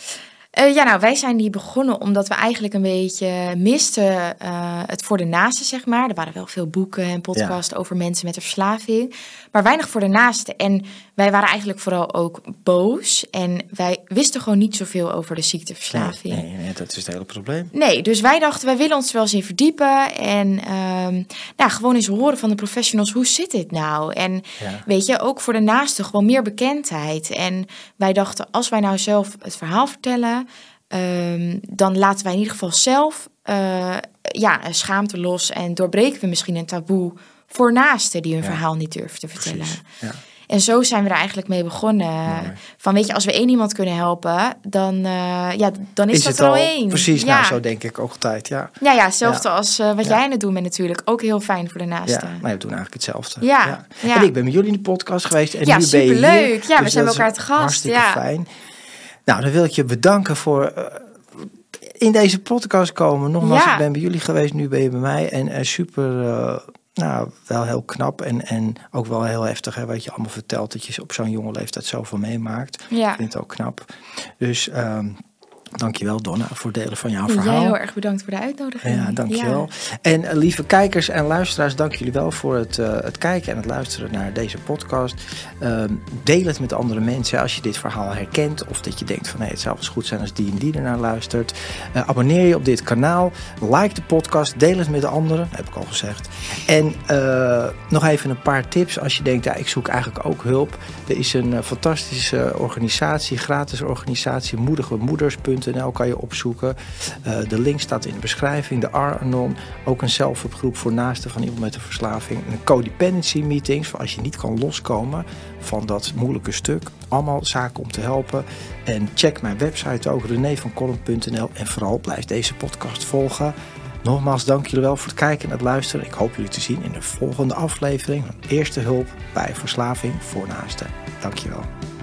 [SPEAKER 3] Eh, ja, nou, wij zijn die begonnen omdat we eigenlijk een beetje misten eh, het voor de naaste, zeg maar. Er waren wel veel boeken en podcasts over mensen met een verslaving, maar weinig voor de naaste. En wij waren eigenlijk vooral ook boos en wij wisten gewoon niet zoveel over de ziekteverslaving.
[SPEAKER 2] Nee, nee, nee, dat is het hele probleem.
[SPEAKER 3] Nee, dus wij dachten, wij willen ons er wel eens in verdiepen. En ehm, nou, gewoon eens horen van de professionals, hoe zit dit nou? En
[SPEAKER 2] Ja.
[SPEAKER 3] weet je, ook voor de naasten gewoon meer bekendheid. En wij dachten, als wij nou zelf het verhaal vertellen... ehm, dan laten wij in ieder geval zelf eh, ja, een schaamte los... en doorbreken we misschien een taboe voor naasten die hun
[SPEAKER 2] Ja.
[SPEAKER 3] verhaal niet durven te vertellen.
[SPEAKER 2] Ja.
[SPEAKER 3] En zo zijn we er eigenlijk mee begonnen. Van weet je, als we één iemand kunnen helpen, dan, uh, ja, dan is, dat
[SPEAKER 2] het
[SPEAKER 3] er al één.
[SPEAKER 2] Precies,
[SPEAKER 3] ja.
[SPEAKER 2] nou, zo denk ik ook altijd. Ja,
[SPEAKER 3] ja, ja hetzelfde als uh, wat jij aan het doen bent natuurlijk. Ook heel fijn voor de naasten.
[SPEAKER 2] Ja, doen eigenlijk hetzelfde.
[SPEAKER 3] Ja.
[SPEAKER 2] En ik ben met jullie in de podcast geweest. En
[SPEAKER 3] ja,
[SPEAKER 2] nu
[SPEAKER 3] superleuk.
[SPEAKER 2] ben je hier,
[SPEAKER 3] ja, we
[SPEAKER 2] dus
[SPEAKER 3] zijn bij
[SPEAKER 2] dat
[SPEAKER 3] elkaar
[SPEAKER 2] is
[SPEAKER 3] te gast.
[SPEAKER 2] Hartstikke
[SPEAKER 3] ja.
[SPEAKER 2] fijn. Nou, dan wil ik je bedanken voor uh, in deze podcast komen. Nogmaals,
[SPEAKER 3] Ja.
[SPEAKER 2] ik ben bij jullie geweest, nu ben je bij mij. En uh, super, uh, nou, wel heel knap en, en ook wel heel heftig. Hè, wat je allemaal vertelt, dat je op zo'n jonge leeftijd zoveel meemaakt.
[SPEAKER 3] Ja.
[SPEAKER 2] Ik vind het ook knap. Dus um, dankjewel Donna voor het delen van jouw verhaal.
[SPEAKER 3] Jij heel erg bedankt voor de uitnodiging.
[SPEAKER 2] Ja, dankjewel. Ja. En uh, lieve kijkers en luisteraars, dank jullie wel voor het, uh, het kijken en het luisteren naar deze podcast. Uh, deel het met andere mensen als je dit verhaal herkent of dat je denkt van hey, het zou eens goed zijn als die en die ernaar luistert. Uh, abonneer je op dit kanaal, like de podcast, deel het met de anderen, heb ik al gezegd. En nog even een paar tips als je denkt, ja, ik zoek eigenlijk ook hulp. Er is een fantastische organisatie, gratis organisatie, moedigemoeders.nl kan je opzoeken. Uh, de link staat in de beschrijving. De R-Anon, ook een zelfhulpgroep voor naasten van iemand met een verslaving. Een codependency meetings, voor als je niet kan loskomen van dat moeilijke stuk. Allemaal zaken om te helpen. En check mijn website ook, renévancolum.nl. En vooral blijf deze podcast volgen. Nogmaals, dank jullie wel voor het kijken en het luisteren. Ik hoop jullie te zien in de volgende aflevering van Eerste Hulp bij Verslaving voor Naasten. Dankjewel.